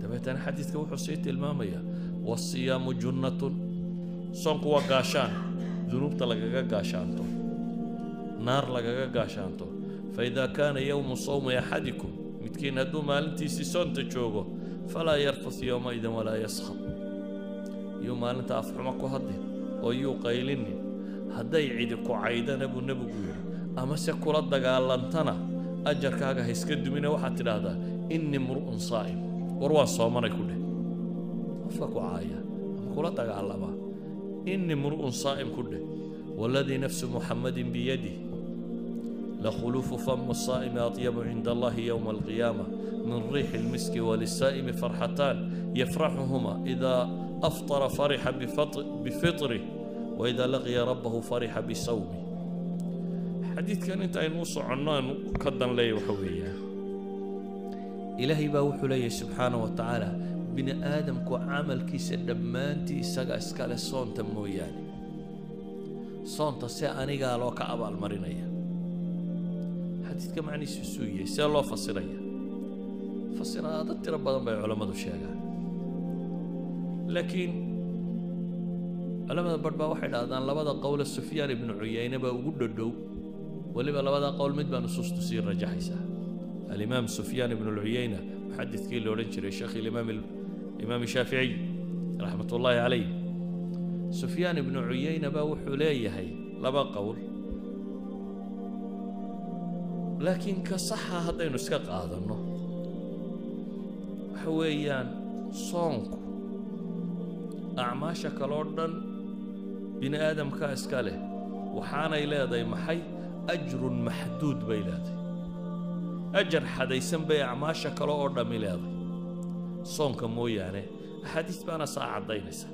Dabeetana xadiidka wuxuu sii tilmaamayaa wasiyaamu junnatun soonku waa gaashaan dunuubta lagaga gaashaanto naar lagaga gaashaanto faidaa kaana yowmu sawmi axadikum midkiin hadduu maalintiisii soonta joogo falaa yarfus yowmaidin walaa yaskhab yuu maalinta afxumo ku hadlin oo yuu qaylinin hadday cidi ku caydana buu nebigu yidhi amase kula dagaalantana ajarkaaga ha iska dumine waxaad tidhaahdaa innii mur'un saa'im war waan soomanay ku dheh qofka ku caaya ama kula dagaalama innii mur'un saa'im ku dheh waaladii nafsu muxammadin biyadih لخلوف فم الصائم أطيب عند الله يوم القيامة من ريح المسك وللسائم فرحتان يفرحهما إذا أفطر فرح بفطر بفطره وإذا لقي ربه فرح بصومه حديث كان انت نوص عنان كدن لي وحوية إلهي باوح لي سبحانه وتعالى بن آدم bini aadamku camalkiisa dhammaantii isaga iskale soonta mooyaane. Soonta see anigaa loo ka abaalmarinaya. Xadiidka macnihiisu suuyey see loo fasiraya. Fasiraado tiro badan bay culammadu sheegaan. Laakiin culamada badhbaa waxay dhahdaan labada qowle sufyaan ibnu cuyayne baa ugu dhodhow weliba labada qowl mid baa nusuustu sii rajaxaysaa alimaam sufyaan ibnu lcuyayna muxadidkii la odhan jiray sheekh imaam imaam shaaficiy raxmat ullaahi calayh sufyaan ibnu cuyayna baa wuxuu leeyahay laba qowl. Laakiin ka saxa haddaynu iska qaadanno. Waxa weeyaan soonku acmaasha kaloo dhan bini aadamkaa iska leh waxaanay leedahay maxay? Ajrun maxduud bay leedahay. Ajar xadaysan bay acmaasha kale oo dhammi leedahay soonka mooyaane axaadiis baana saa caddaynaysa.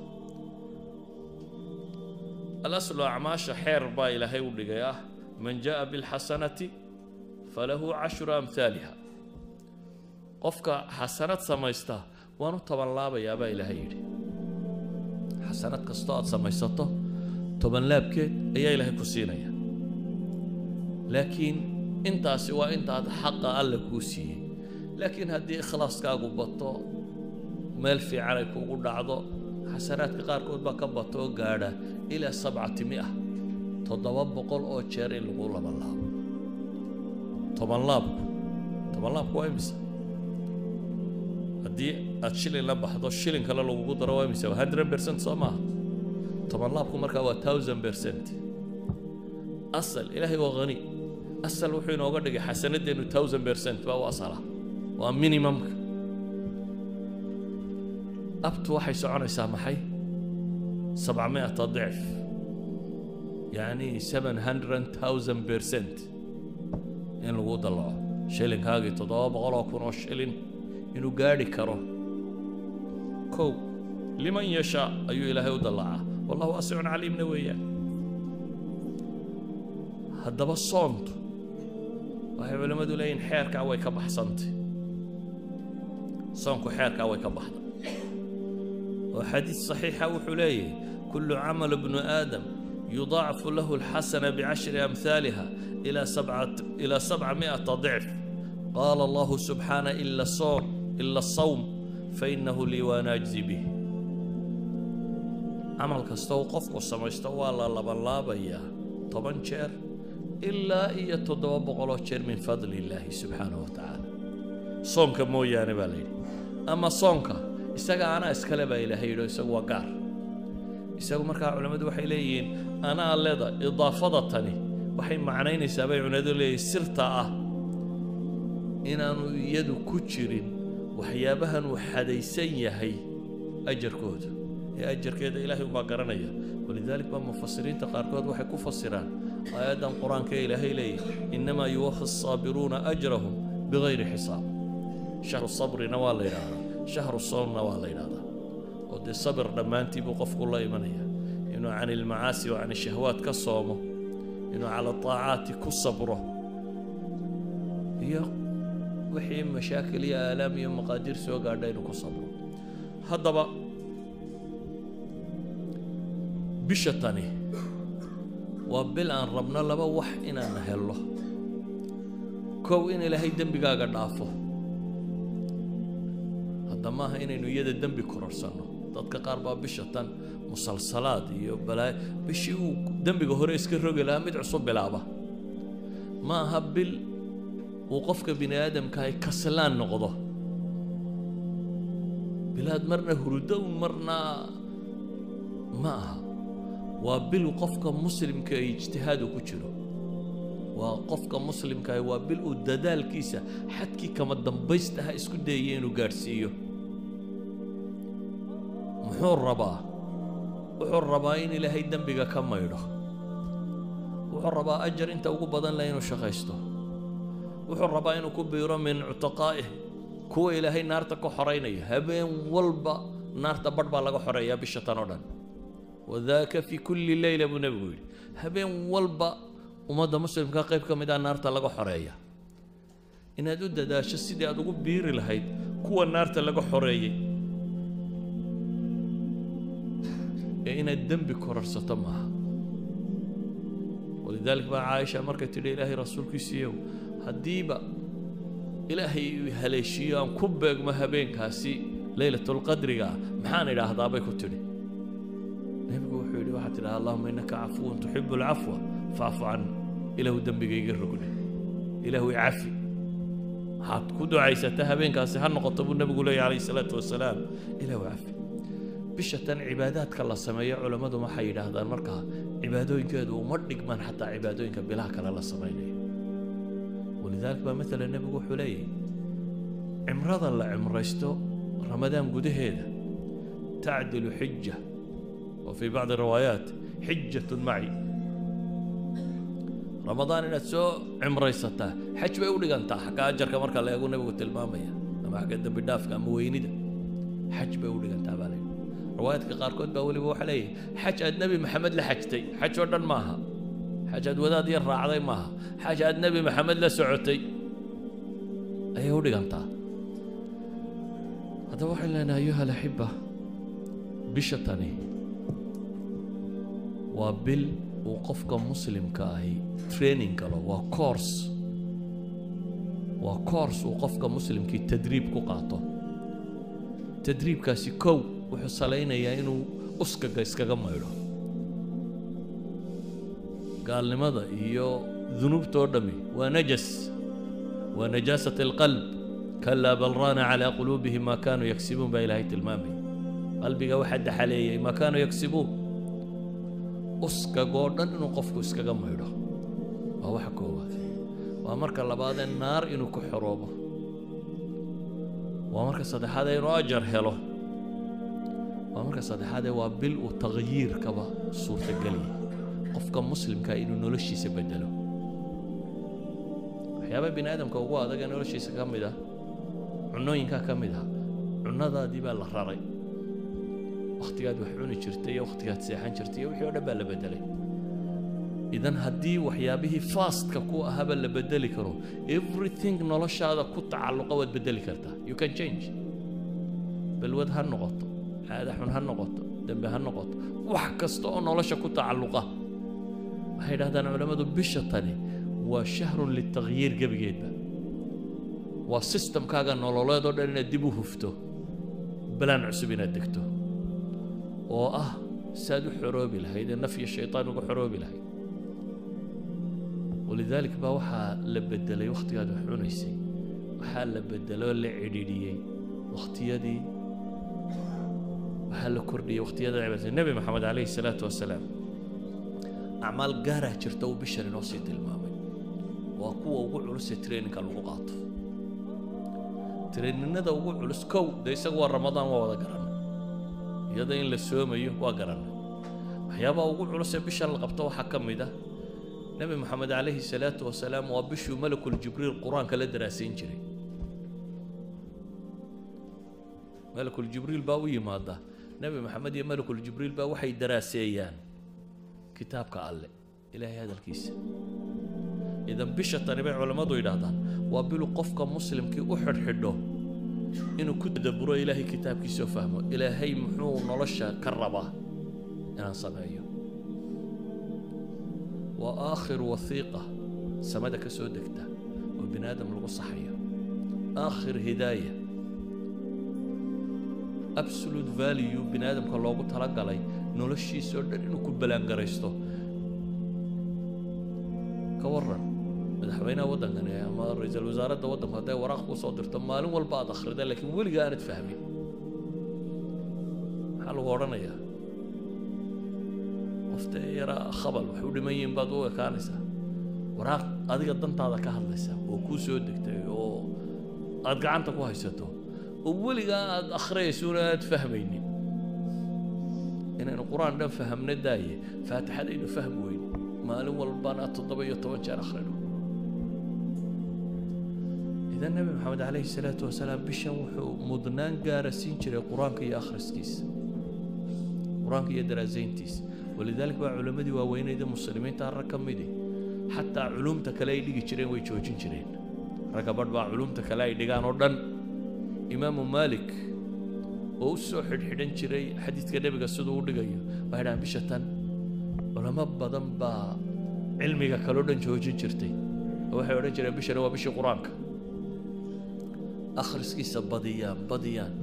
Alaslu acmaasha xeer baa ilaahay u dhigay ah man jaa'a bilxasanati falahu cashru amhaaliha qofka xasanad samaysta waan u toban laabayaa baa ilaahay yidhi. Xasanad kastoo aad samaysato toban laabkeed ayaa ilaahay ku siinaya. Laakiin intaasi waa intaad xaqa alle kuu siiyey laakiin haddii ikhlaaskaagu bato meel fiican ay kuugu dhacdo xasanaadka qaarkood baa ka bato oo gaadha ilaa sabcati mia toddoba boqol oo jeer in lagu laban laabo. Toban laabku toban laabku waa imisa? Haddii aad shilin la baxdo shilin kale lagugu daro waa imisa? Hundred percent soo maaha. Toban laabku markaa waa thousand percent. Asal ilaahay waa hani asal wuxuu inooga dhigay xasanadeennu thousand percent baa u asala waa minimumka. Abtu waxay soconaysaa maxay? Sabcamiata dicf. Yacni seven hundred thousand percent in lagu dallaco shilinkaagii toddoba boqol oo kun oo shilin inuu gaadhi karo. Kow liman yashaa ayuu ilaahay u dallacaa. Wallahu waasicun caliimna weeyaan. Haddaba soontu waxay culimmadu leeyihiin xeerkaa way ka baxsantay soonku xeerkaa way ka baxda oo xadiid saxiixa wuxuu leeyahay kullu camal bnu aadam yudaacafu lahu alxasana bicashri amhaaliha ilaa sabca miata dicf. Qaala allahu subxaana ila soon ila asawm fainahu lii waanaajzi bih camal kasta uu qofku samaysto waa la labanlaabayaa toban jeer ilaa iyo toddoba boqoloo jeer min fadli illaahi subxaanahu wa tacaala. Soonka mooyaane baa layidhi ama soonka isaga anaa iskale baa ilaahay yidhi isagu waa gaar. Isagu markaa culammadu waxay leeyihiin anaa leda idaafada tani. Waxay macnaynaysaa bay cunadu leeyihiin sirta ah inaanu iyadu ku jirin waxyaabahan uu xadaysan yahay ajarkooda. Ee ajarkeeda ilaahay ubaa garanaya. Walidaalik baa mufasiriinta qaarkood waxay ku fasiraan aayaddan qur'aanka ee ilaahay leeyahy innamaa yuwafi asaabiruuna ajrahum bigayri xisaab shahru sabrina waa la yidhaahdaa. Shahru soomna waa la yidhahdaa oo dee sabir dhammaantii buu qofku la imanaya inuu can ilmacaasi wa can ishahwaat ka soomo inuu cala taacaati ku sabro iyo wixii mashaakil iyo aalaam iyo maqaadiir soo gaadha inuu ku sabro. Haddaba bisha tani waa bil aan rabno laba wax inaan hello. Kow in ilaahay dembigaaga dhaafo hadda maaha inaynu iyada dembi kororsanno dadka qaar baa bisha tan musalsalaad iyo balaayo. Bishii uu dembiga hore iska rogi lahaa mid cusub bilaaba. Ma aha bil uu qofka bini aadamkahay kaslaan noqdo. Bilaad marna hurudown marna ma aha. Waa bil qofka muslimka ee ijtihaadu ku jiro. Waa qofka muslimkaah waa bil uu dadaalkiisa xadkii kama dambaystaha isku dayaya inuu gaadhsiiyo muxuu rabaa wuxuu rabaa in ilaahay dembiga ka maydho. Wuxuu rabaa ajar inta ugu badan leh inuu shaqaysto. Wuxuu rabaa inuu ku biiro min cutaqaa'ih kuwa ilaahay naarta ka xoraynaya habeen walba naarta badh baa laga xoreeyaa bisha tan oo dhan. Wadaaka fi kulli leyla buu nebigu yidhi. Habeen walba ummadda muslimka qayb ka mid ah naarta laga xoreeya. Inaad u dadaasho sidii aad ugu biiri lahayd kuwa naarta laga xoreeyey ee inaad dembi kororsato maaha. Walidalik baa caaisha markay tidhi ilaahay rasuulkiisiiyow haddiiba ilaahay haleeshiiyo aan ku beegmo habeenkaasi leylatulqadriga ah maxaan idhaahdaa? Bay ku tidhi. Nebigu wuxuu yidhi waxaad tidhaha allahuma innaka cafuwun tuxibu alcafwa faafu can ilaahu dembigayga rogne ilaahu icafi waxaad ku ducaysata habeenkaasi ha noqoto buu nebigu leeyahy calayhi salaatu wasalaam. Ilaahu cafi bisha tan cibaadaadka la sameeyo culammadu waxay yidhaahdaan? Markaa cibaadooyinkeedu uma dhigmaan xataa cibaadooyinka bilaha kale la samaynayo. Walidalik baa matala nebigu wuxuu leeyahy cimrada la cimraysto ramadaan gudaheeda tacdilu xija wa fii bacdi riwaayaat xijatun maci. Ramadaan inaad soo cimraysataa xaj bay u dhigantaa. Xagga ajarka marka la eegu nebigu tilmaamaya ama xagga dembi dhaafka ama weynida xaj bay u dhigantaa baa riwaayaadka qaarkood baa weliba waxaa leeyahay xaj aad nebi maxamed la xajtay xaj oo dhan maaha. Xaj aad wadaad yar raacday maaha. Xaj aad nebi maxamed la socotay. Ayay u dhigantaa. Haddaba waxaan leenahay ayuha alaxiba bisha tani waa bil uu qofka muslimka ahi training galo. Waa course. Waa course uu qofka muslimkii tadriib ku qaato. Tadriibkaasi kow wuxuu salaynayaa inuu uskaga iskaga maydho. Gaalnimada iyo dunuubtoo dhammi waa najas waa najaasat alqalb. Kalaa bal raana calaa quluubihim maa kaanuu yagsibuun baa ilaahay tilmaamaya qalbiga waxaa daxaleeyay maa kaanuu yagsibuun uskagoo dhan inuu qofku iskaga maydho. Waa waxa koowaad. Waa marka labaadee naar inuu ku xoroobo. Waa marka saddexaadee inuu ajar helo marka saddexaadee waa bil uu takhyiirkaba suurtageliyay qofka muslimkaa inuu noloshiisa bedelo waxyaaba bini aadamka ugu adag ee noloshiisa ka mid ah cunooyinkaa ka mid ah cunnadaadii baa la raray. Wakhtigaad wax cuni jirtay iyo wakhtigaad seexan jirtay iyo wixii o dhan baa la bedelay idan haddii waxyaabihii fastka ku ahaba la bedeli karo everything noloshaada ku tacalluqa waad bedeli kartaa. You can change. Balwad ha noqoto caada xun ha noqoto dembe ha noqoto wax kasta oo nolosha ku tacalluqa. Waxay idhahdaan culammadu bisha tani waa shahrun litakhyiir gebigeedba. Waa sistamkaaga nololeed oo dhan inaad dib u hufto balaan cusub inaad degto. Oo ah saad u xoroobi lahayd ee naf iyo shaytaan uga xoroobi lahayd. Walidaalik baa waxaa la bedelay wakhtigaad wax cunaysay waxaa la bedeloo la cidhiidhiyey wakhtiyadii waxaa la kordhiyey waqtiyada cibaadada nebi maxamed calayhi salaatu wasalaam. Acmaal gaaraa jirta uu bishan inoo sii tilmaamay. Waa kuwa ugu culus ee traininka lagu qaato. Traininada ugu culus kow dee isaga waa ramadaan waa wada garanay iyada in la soomayo waa garanay waxyaabaha ugu culus ee bishan la qabto waxaa ka mid ah nebi maxamed calayhi salaatu wasalaam waa bishuu malakul jibriil qur'aanka la daraasayn jiray. Malakul jibriil baa u yimaada nebi maxamed iyo malakul jibriil baa waxay daraaseeyaan kitaabka alle ilaahay hadalkiisa. Idan bisha tani bay culammadu yidhaahdaan waa bilu qofka muslimkii u xidhxidho inuu ku tadaburo ilaahay kitaabkiisa oo fahmo ilaahay muxuu nolosha ka rabaa inaan sameeyo. Waa aakhir wasiiqa samada ka soo degta oo bini aadam lagu saxayo. Aakhir hidaaya absolute value bini aadamka loogu talagalay noloshiisa oo dhan inuu ku balaangaraysto ka waran madaxweynaha waddankani ama ra'iisul wasaaradda waddanku hadday waraaq kuu soo dirto maalin walba aad akhrida laakiin weligaa aanad fahmin. Maxaa lagu odhanayaa? Qofta yaraa khabal wax u dhiman yihiin baad u ekaanaysaa. Waraaq adiga dantaada ka hadlaysa oo kuu soo degtay oo aad gacanta ku haysato oo weligaa aad akhriyaysuuna aad fahmaynin. Inaynu qur'aan dhan fahamna daaye faatixadaynu fahmi weyn maalin walbana toddoba iyo toban jeer akhrino. Idan nebi maxamed calayhi salaatu wasalaam bishan wuxuu mudnaan gaara siin jiray qur'aanka iyo akhriskiisa qur'aanka iyo daraasayntiisa walidaalika baa culimmadii waaweynayda muslimiinta rag ka midi xataa culumta kale ay dhigi jireen way joojin jireen. Ragga badh baa culumta kale imaamu maalik oo u soo xidhxidhan jiray xadiidka nebiga siduu u dhigayo waxay dhahaan bisha tan culamo badan baa cilmiga kaleo dhan joojin jirtay. Oo waxay odhan jireen bishani waa bishii qur'aanka. Akhriskiisa badiyaan badiyaan.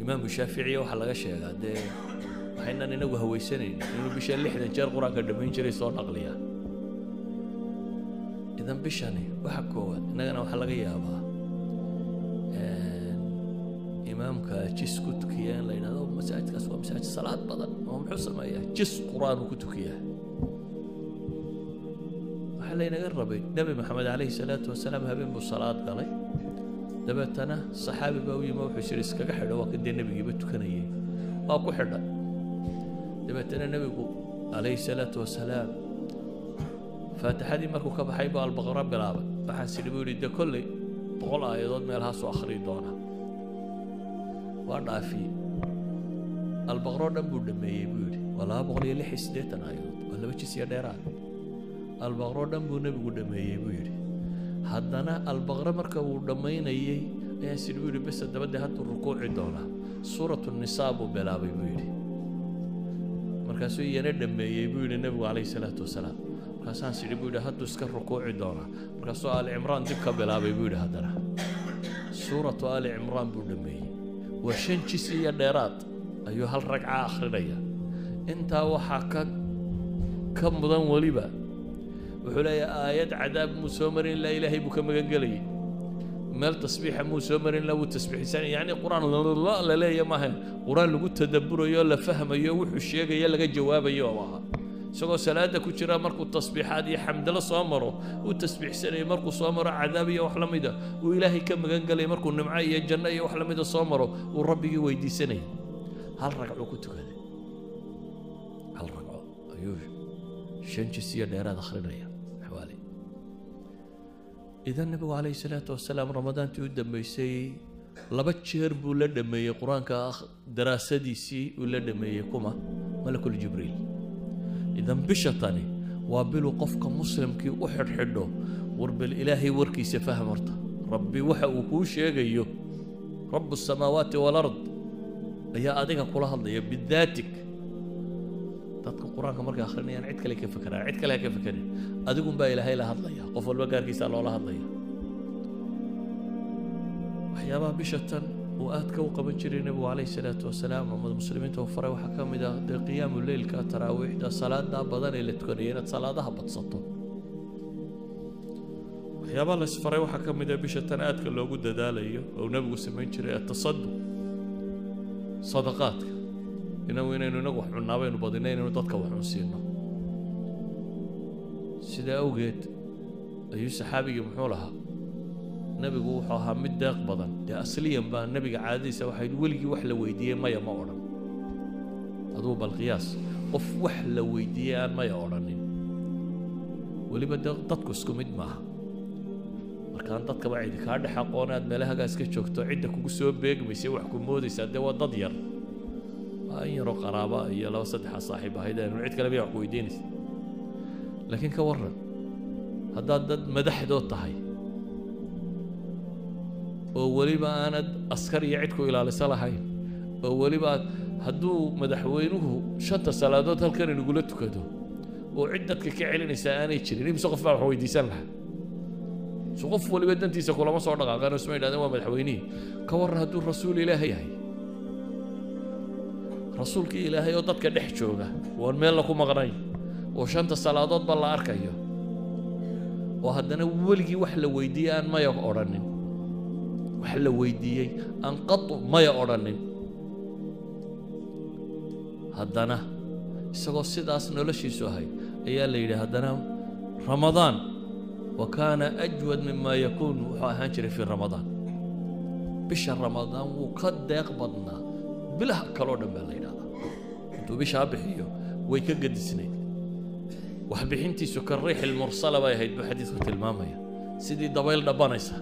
Imaamu shaaficiya waxaa laga sheegaa dee waxaynan inagu hawaysanayn inuu bisha lixdan jeer qur'aanka dhammayn jiray soo naqliyaan idan bishani waxa koowaad innagana waxaa laga yaabaa imaamka jis ku tukiya in la yidhahdo masaajidkaas waa masaajid salaad badan oo muxuu sameeyaa jis qur'aan uu ku tukiyaa waxaa laynaga rabay nebi maxamed calayhi salaatu wasalaam habeen buu salaad galay dabeetana saxaabi baa u yimi wuxuu jiri iskaga xidho waa kan dee nebigiiba tukanayay waa ku xidha dabeetana nebigu calayhi salaatu wasalaam faatixadii markuu ka baxay buu albaqara bilaabay waxaan sidhi buu yidhi dee kolley boqol aayadood meelahaasuu akhriyi doonaa waa dhaafiyey albaqroo dhan buu dhameeyey buu yidhi. Waa laba boqol iyo lix iyo siddeetan aayadood waa laba jis iyo dheeraad. Albaqroo dhan buu nebigu dhameeyey buu yidhi. Haddana albaqre marka uu dhammaynayey ayaan sidhi buu yidhi bese dabadee hadduu rukuuci doonaa. Suuratu nisaa buu bilaabay buu yidhi. Markaasuu iyana dhameeyey buu yidhi nebigu calayhi salaatu wasalaam. Markaasaan sidhi buu yidhi hadduu iska rukuuci doonaa. Markaasuu aali cimraan dib ka bilaabay buu yidhi haddana. Suuratu aali cimraan buu dhameeyey waa shan jis iyo dheeraad ayuu hal ragca akhrinaya. Intaa waxaa ka ka mudan weliba wuxuu leeyahay aayad cadaab muu soo marin ilaa ilaahay buu ka magan gelayay meel tasbiixa muu soo marin ilaa wuu tasbiixsan yacni qur'aan la leeya maaha. Qur'aan lagu tadabburayo la fahmayo wuxuu sheegaya laga jawaabayo oo ahaa isagoo salaada ku jira markuu tasbiixaad iyo xamdalo soo maro uu tasbiixsanayay markuu soo maro cadaab iyo wax la mida uu ilaahay ka magan gelay markuu nimco iyo janno iyo wax la mida soo maro uu rabbigii weydiisanayay. Hal ragcuu ku tukaday. Hal ragco. Ayuu shan dheeraad akhrinaya. Xawaali. Idan nabigu calayhi salaatu wasalaam ramadaantii u dambeysay laba jeer buu la dhameeyey qur'aanka daraasadiisii uu la dhameeyey kuma malakul jibriil idan bisha tani waa bilu qofka muslimkii u xidhxidho warbal ilaahay warkiisa faham horta rabbi waxa uu kuu sheegayo rabu asamaawaati walard ayaa adiga kula hadlaya bidaatig dadka qur'aanka markay akhrinayaan cid kale ka fekeraan cid kale ka fekerin adigunbaa ilaahay la hadlaya qof walba gaarkiisaa loola hadlaya waxyaabaha bisha tan uu aadka u qaban jiray nebigu calayhi salaatu wasalaam umad muslimiinta uu faray waxaa ka mid ah dee qiyaamu leylka taraawiixda salaadaa badan ee la tukanaya inaad salaadaha badsato. Waxyaabaha la isfaray waxaa ka mid ah bisha tan aadka loogu dadaalayo oo nebigu samayn jiray atasaduq sadaqaadka. Inagu inaynu inagu wax cunnaa baynu badinay inaynu dadka wax cunsiino sidaa awgeed ayuu saxaabigii muxuu lahaa nebigu wuxuu ahaa mid deeq badan. Dee asliyan baa nebiga caadadiisa waxay weligii wax la weydiiyey maya ma odhan. Aduu bal qof wax la weydiiyey aan maya odhanin. Weliba dadku isku mid maaha. Markaan dadkaba cidi kaa dhex aqoon aad meelahagaas ka joogto cidda kugu soo beegmaysa wax ku moodaysaa dee waa dad yar. Waa in yaroo qaraaba iyo laba saddexa saaxiib ahayd aanu cid kale wax ku weydiinaysa? Laakiin ka warran haddaad dad madaxdood tahay oo weliba aanad askar iyo cid ku ilaaliso lahayn oo weliba hadduu madaxweynuhu shanta salaadood halkan inagula tukado oo cid dadka ka celinaysaa aanay jirin imise qof baa wax weydiisan lahaa? So qof waliba dantiisa kulama soo dhaqaaqaan isma yidhahdeen waa madaxweynihii. Ka warran hadduu rasuul ilaahay yahay. Rasuulkii ilaahay oo dadka dhex jooga waan meel laku maqnayn oo shanta salaadoodba la arkayo. Oo haddana weligii wax la weydiiyey aan maya odhanin wax la weydiiyey aan qatu maya odhanin. Haddana isagoo sidaas noloshiisu ahay ayaa la yidhi haddana ramadaan wa kaana ajwad mima yakuun wuxuu ahaan jiray fii ramadaan. Bisha ramadaan wuu ka deeq badnaa. Bilaha kaloo dhan baa la yidhahdaa. Intuu bishaa bixiyo way ka gedisnayd waxbixintiisu ka riixi lmursala bay ahayd buu xadiidku tilmaamaya sidii dabayl dhabanaysa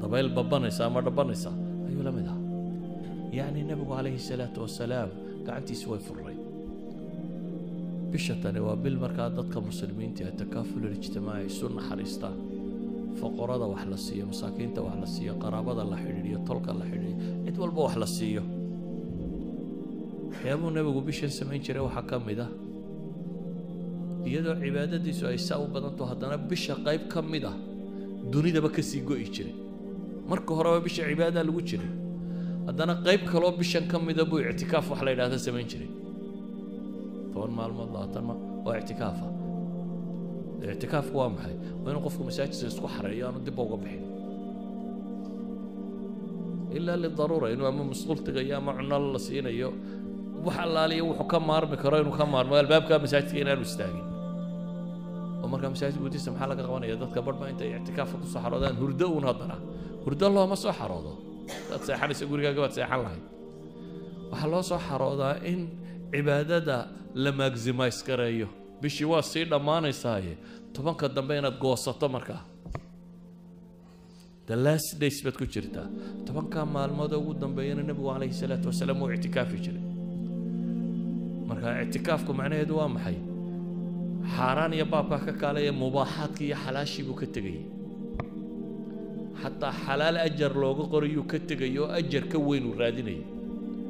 dabayl babanaysa ama dhabanaysa ayuu la mid ahaa yacni nebigu calayhi salaatu wasalaam gacantiisu way furray. Bisha waa bil markaa dadka muslimiinta ee takaaful ijtimaaci isu naxariistaan. Foqorada wax la siiyo masaakiinta wax la siiyo qaraabada la xidhiidhiyo tolka la xidhiidhiyo cid walba wax la siiyo. Waxyaabuu nebigu bishan samayn jiray waxaa ka mid ah. Iyadoo cibaadadiisu ay saa u badanto haddana bisha qayb ka mid ah dunidaba ka sii go'i jiray marka horeba bisha cibaadadaa lagu jiray. Haddana qayb kaloo bishan ka mida buu ictikaaf wax la yidhahda samayn jiray. Toban maalmood labaatan ma waa ictikaafa ictikaafku waa maxay? Waa inuu qofku masaajidka isku xareeyo aanu dibba uga bixin. Ilaa lidaruura inuu ama musqul tegayo ama cuno la siinayo wax allaaliya wuxuu ka maarmi karo inuu ka maarmo albaabka masaajidka inaanu istaagin. Oo markaa masaajid gudihiisa maxaa laga qabanaya? Dadka barhba intay ictikaafka ku soo hurdo uun haddana hurdo looma soo xaroodo. Daad seexanaysa gurigaaga baad seexan lahayd. Waxaa loo soo xaroodaa in cibaadada la maximize gareeyo bishii waa sii dhammaanaysaaye. Tobanka dambe inaad goosato markaa the last days baad ku jirtaa. Tobankaa maalmood ugu dambeeyana nebigu calayhi salaatu wasalaam wuu ictikaafi jiray. Marka ictikaafku macnaheedu waa maxay? Xaaraan iyo baabkaa ka kaalaya mubaaxaadkii iyo xalaashii buu ka tegayay xataa xalaal ajar looga qorayuu ka tegay oo ajar ka weyn uu raadinayay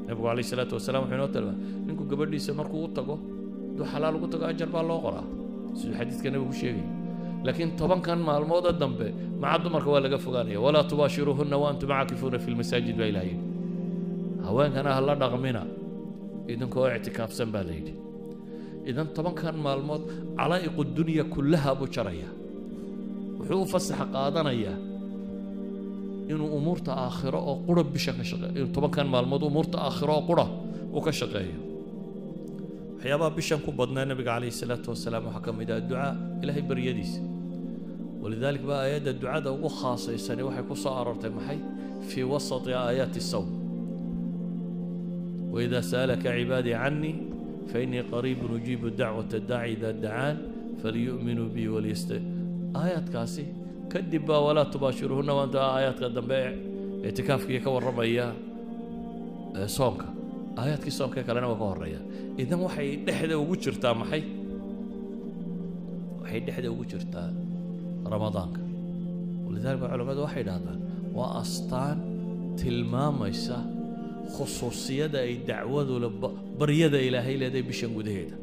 nebigu calayhi salaatu wasalaam wuxuu inoo tilmaamay ninku gabadhiisa markuu u tago hadduu xalaal ugu tago ajar baa loo qoraa. Siduu xadiidka nebigu sheegaya laakiin tobankan maalmooda dambe maca dumarka waa laga fogaanaya walaa tubaashiruuhunna wa antum caakifuuna fi lmasaajid baa ilaah yidhi. Haweenkana ha la dhaqmina idinkoo ictikaafsan baa la yidhi. Idan tobankan maalmood calaa'iqu dunya kullaha buu jaraya. Wuxuu u fasaxa qaadanayaa inuu umuurta aakhiro oo qura bisha ka shaqeeyo tobankan maalmood umuurta aakhiro oo qura uu ka shaqeeyo waxyaabaha bishan ku badnaa nabiga calayhi salaatu wasalaam waxaa ka mid ah ducaa ilaahay baryadiisa. Walidaalik baa aayadda ducada ugu khaasaysani waxay ku soo aroortay maxay? Fii wasati aayaati sawm. Waidaa sa'alaka cibaadii cannii fainii qariibun ujiibu dacwata daaci idaa dacaan falyu'minuu bii waliyasta aayaadkaasi kadib baa walaa tubaashiruhunna waanta aayaadka dambe ee itikaafkii ka warramaya soonka aayaadkii soonkae kalena waa ka horreeya idan waxay dhexda ugu jirtaa maxay? Waxay dhexda ugu jirtaa ramadaanka. Walidaalika culammadu waxay dhahdaan waa astaan tilmaamaysa khusuusiyada ay dacwadu baryada ilaahay leedahay bishan gudaheeda.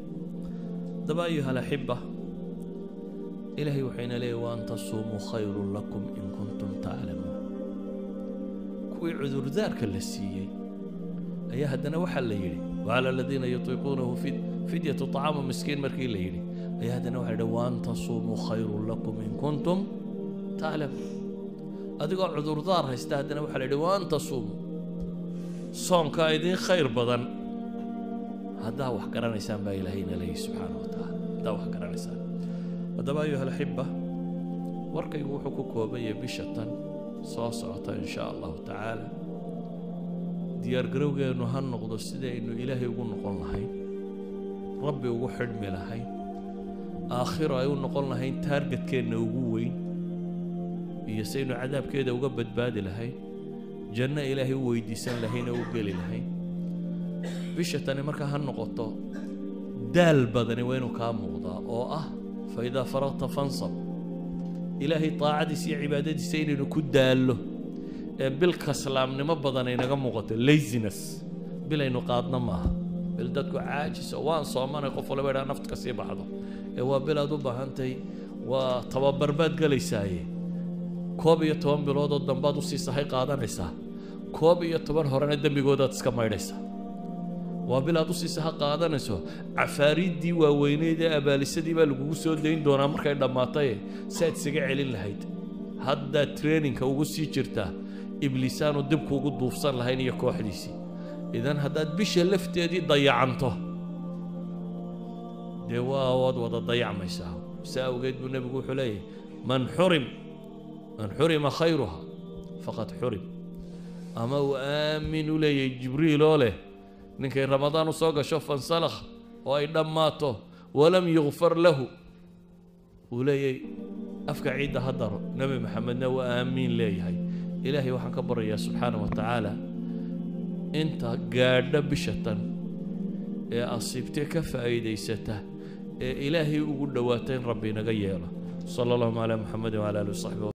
Daba ayuha alaxiba ilaahay waxayna leeyahy waan tasuumuu khayrun lakum in kuntum taclamuun kuwii cudurdaarka la siiyey ayaa haddana waxaa la yidhi wacala aladiina yutiiquunahu fidyatu طacaamu miskiin markii la yidhi ayaa haddana waxa la yidhi waan tasuumuu khayrun lakum in kuntum taclamuun adigoo cudurdaar haysta haddana waxaa la yidhi waan tasuumuu soonkaa idiin khayr badan. Haddaa wax garanaysaan baa ilaahayna leeyahy subxaana wa tacaala haddaa wax garanaysaan haddaba ayuha alaxiba warkaygu wuxuu ku kooban yahay bisha tan. Soo socota in shaa allahu tacaala. Diyaargarowgeennu ha noqdo sidaynu ilaahay ugu noqon lahayn? Rabbi ugu xidhmi lahayn. Aakhiro ay u noqon lahayn taargetkeenna ugu weyn. Iyo saynu cadaabkeeda uga badbaadi lahayn. Janno ilaahay u weydiisan lahayn oo u geli lahayn. Bisha tani markaa ha noqoto daal badani waa inuu kaa muuqdaa oo ah fa idaa faragta fansab ilaahay daacadiisa iyo cibaadadiisa inaynu ku daallo ee bilka islaamnimo badan aynaga muuqato laziness bil aynu qaadna maaha. Bil dadku caajis oo waan soomanay qof walaba idhaa nafta ka sii baxdo. Ee waa bil aad u baahantahay waa tababar baad gelaysaaye koob iyo toban biloodoo dambaad u sii sahay qaadanaysaa. Koob iyo toban horena dembigoodaad iska maydhaysaa waa bil aad u sii saha qaadanayso. Cafaariiddii waaweyneyd ee abaalisadii baa lagugu soo dayn doonaa markay dhammaataye si aad isaga celin lahayd. Haddaad traininka ugu sii jirtaa ibliisaanu dibkuugu duufsan lahayn iyo kooxdiisii idan haddaad bisha lafteedii dayacanto. Dee waa waad wada dayacmaysaa. Si awgeed buu nebigu wuxuu leeyahay man xurim man xurima khayruha faqad xurim. Ama uu aamin u leeyahay jibriil oo leh ninkay ramadaan u soo gasho fansalakh oo ay dhammaato walam yukfar lahu. Uu leeyahay afka ciidda ha daro. Nebi maxamedna waa aamiin leeyahay. Ilaahay waxaan ka baryayaa subxaana wa tacaala inta gaadha bisha tan ee asiibtee ka faa'iidaysata ee ilaahay ugu dhowaata in rabbi inaga yeelo. Sala allahuma calaa muxamedin wala alihi wasaxbi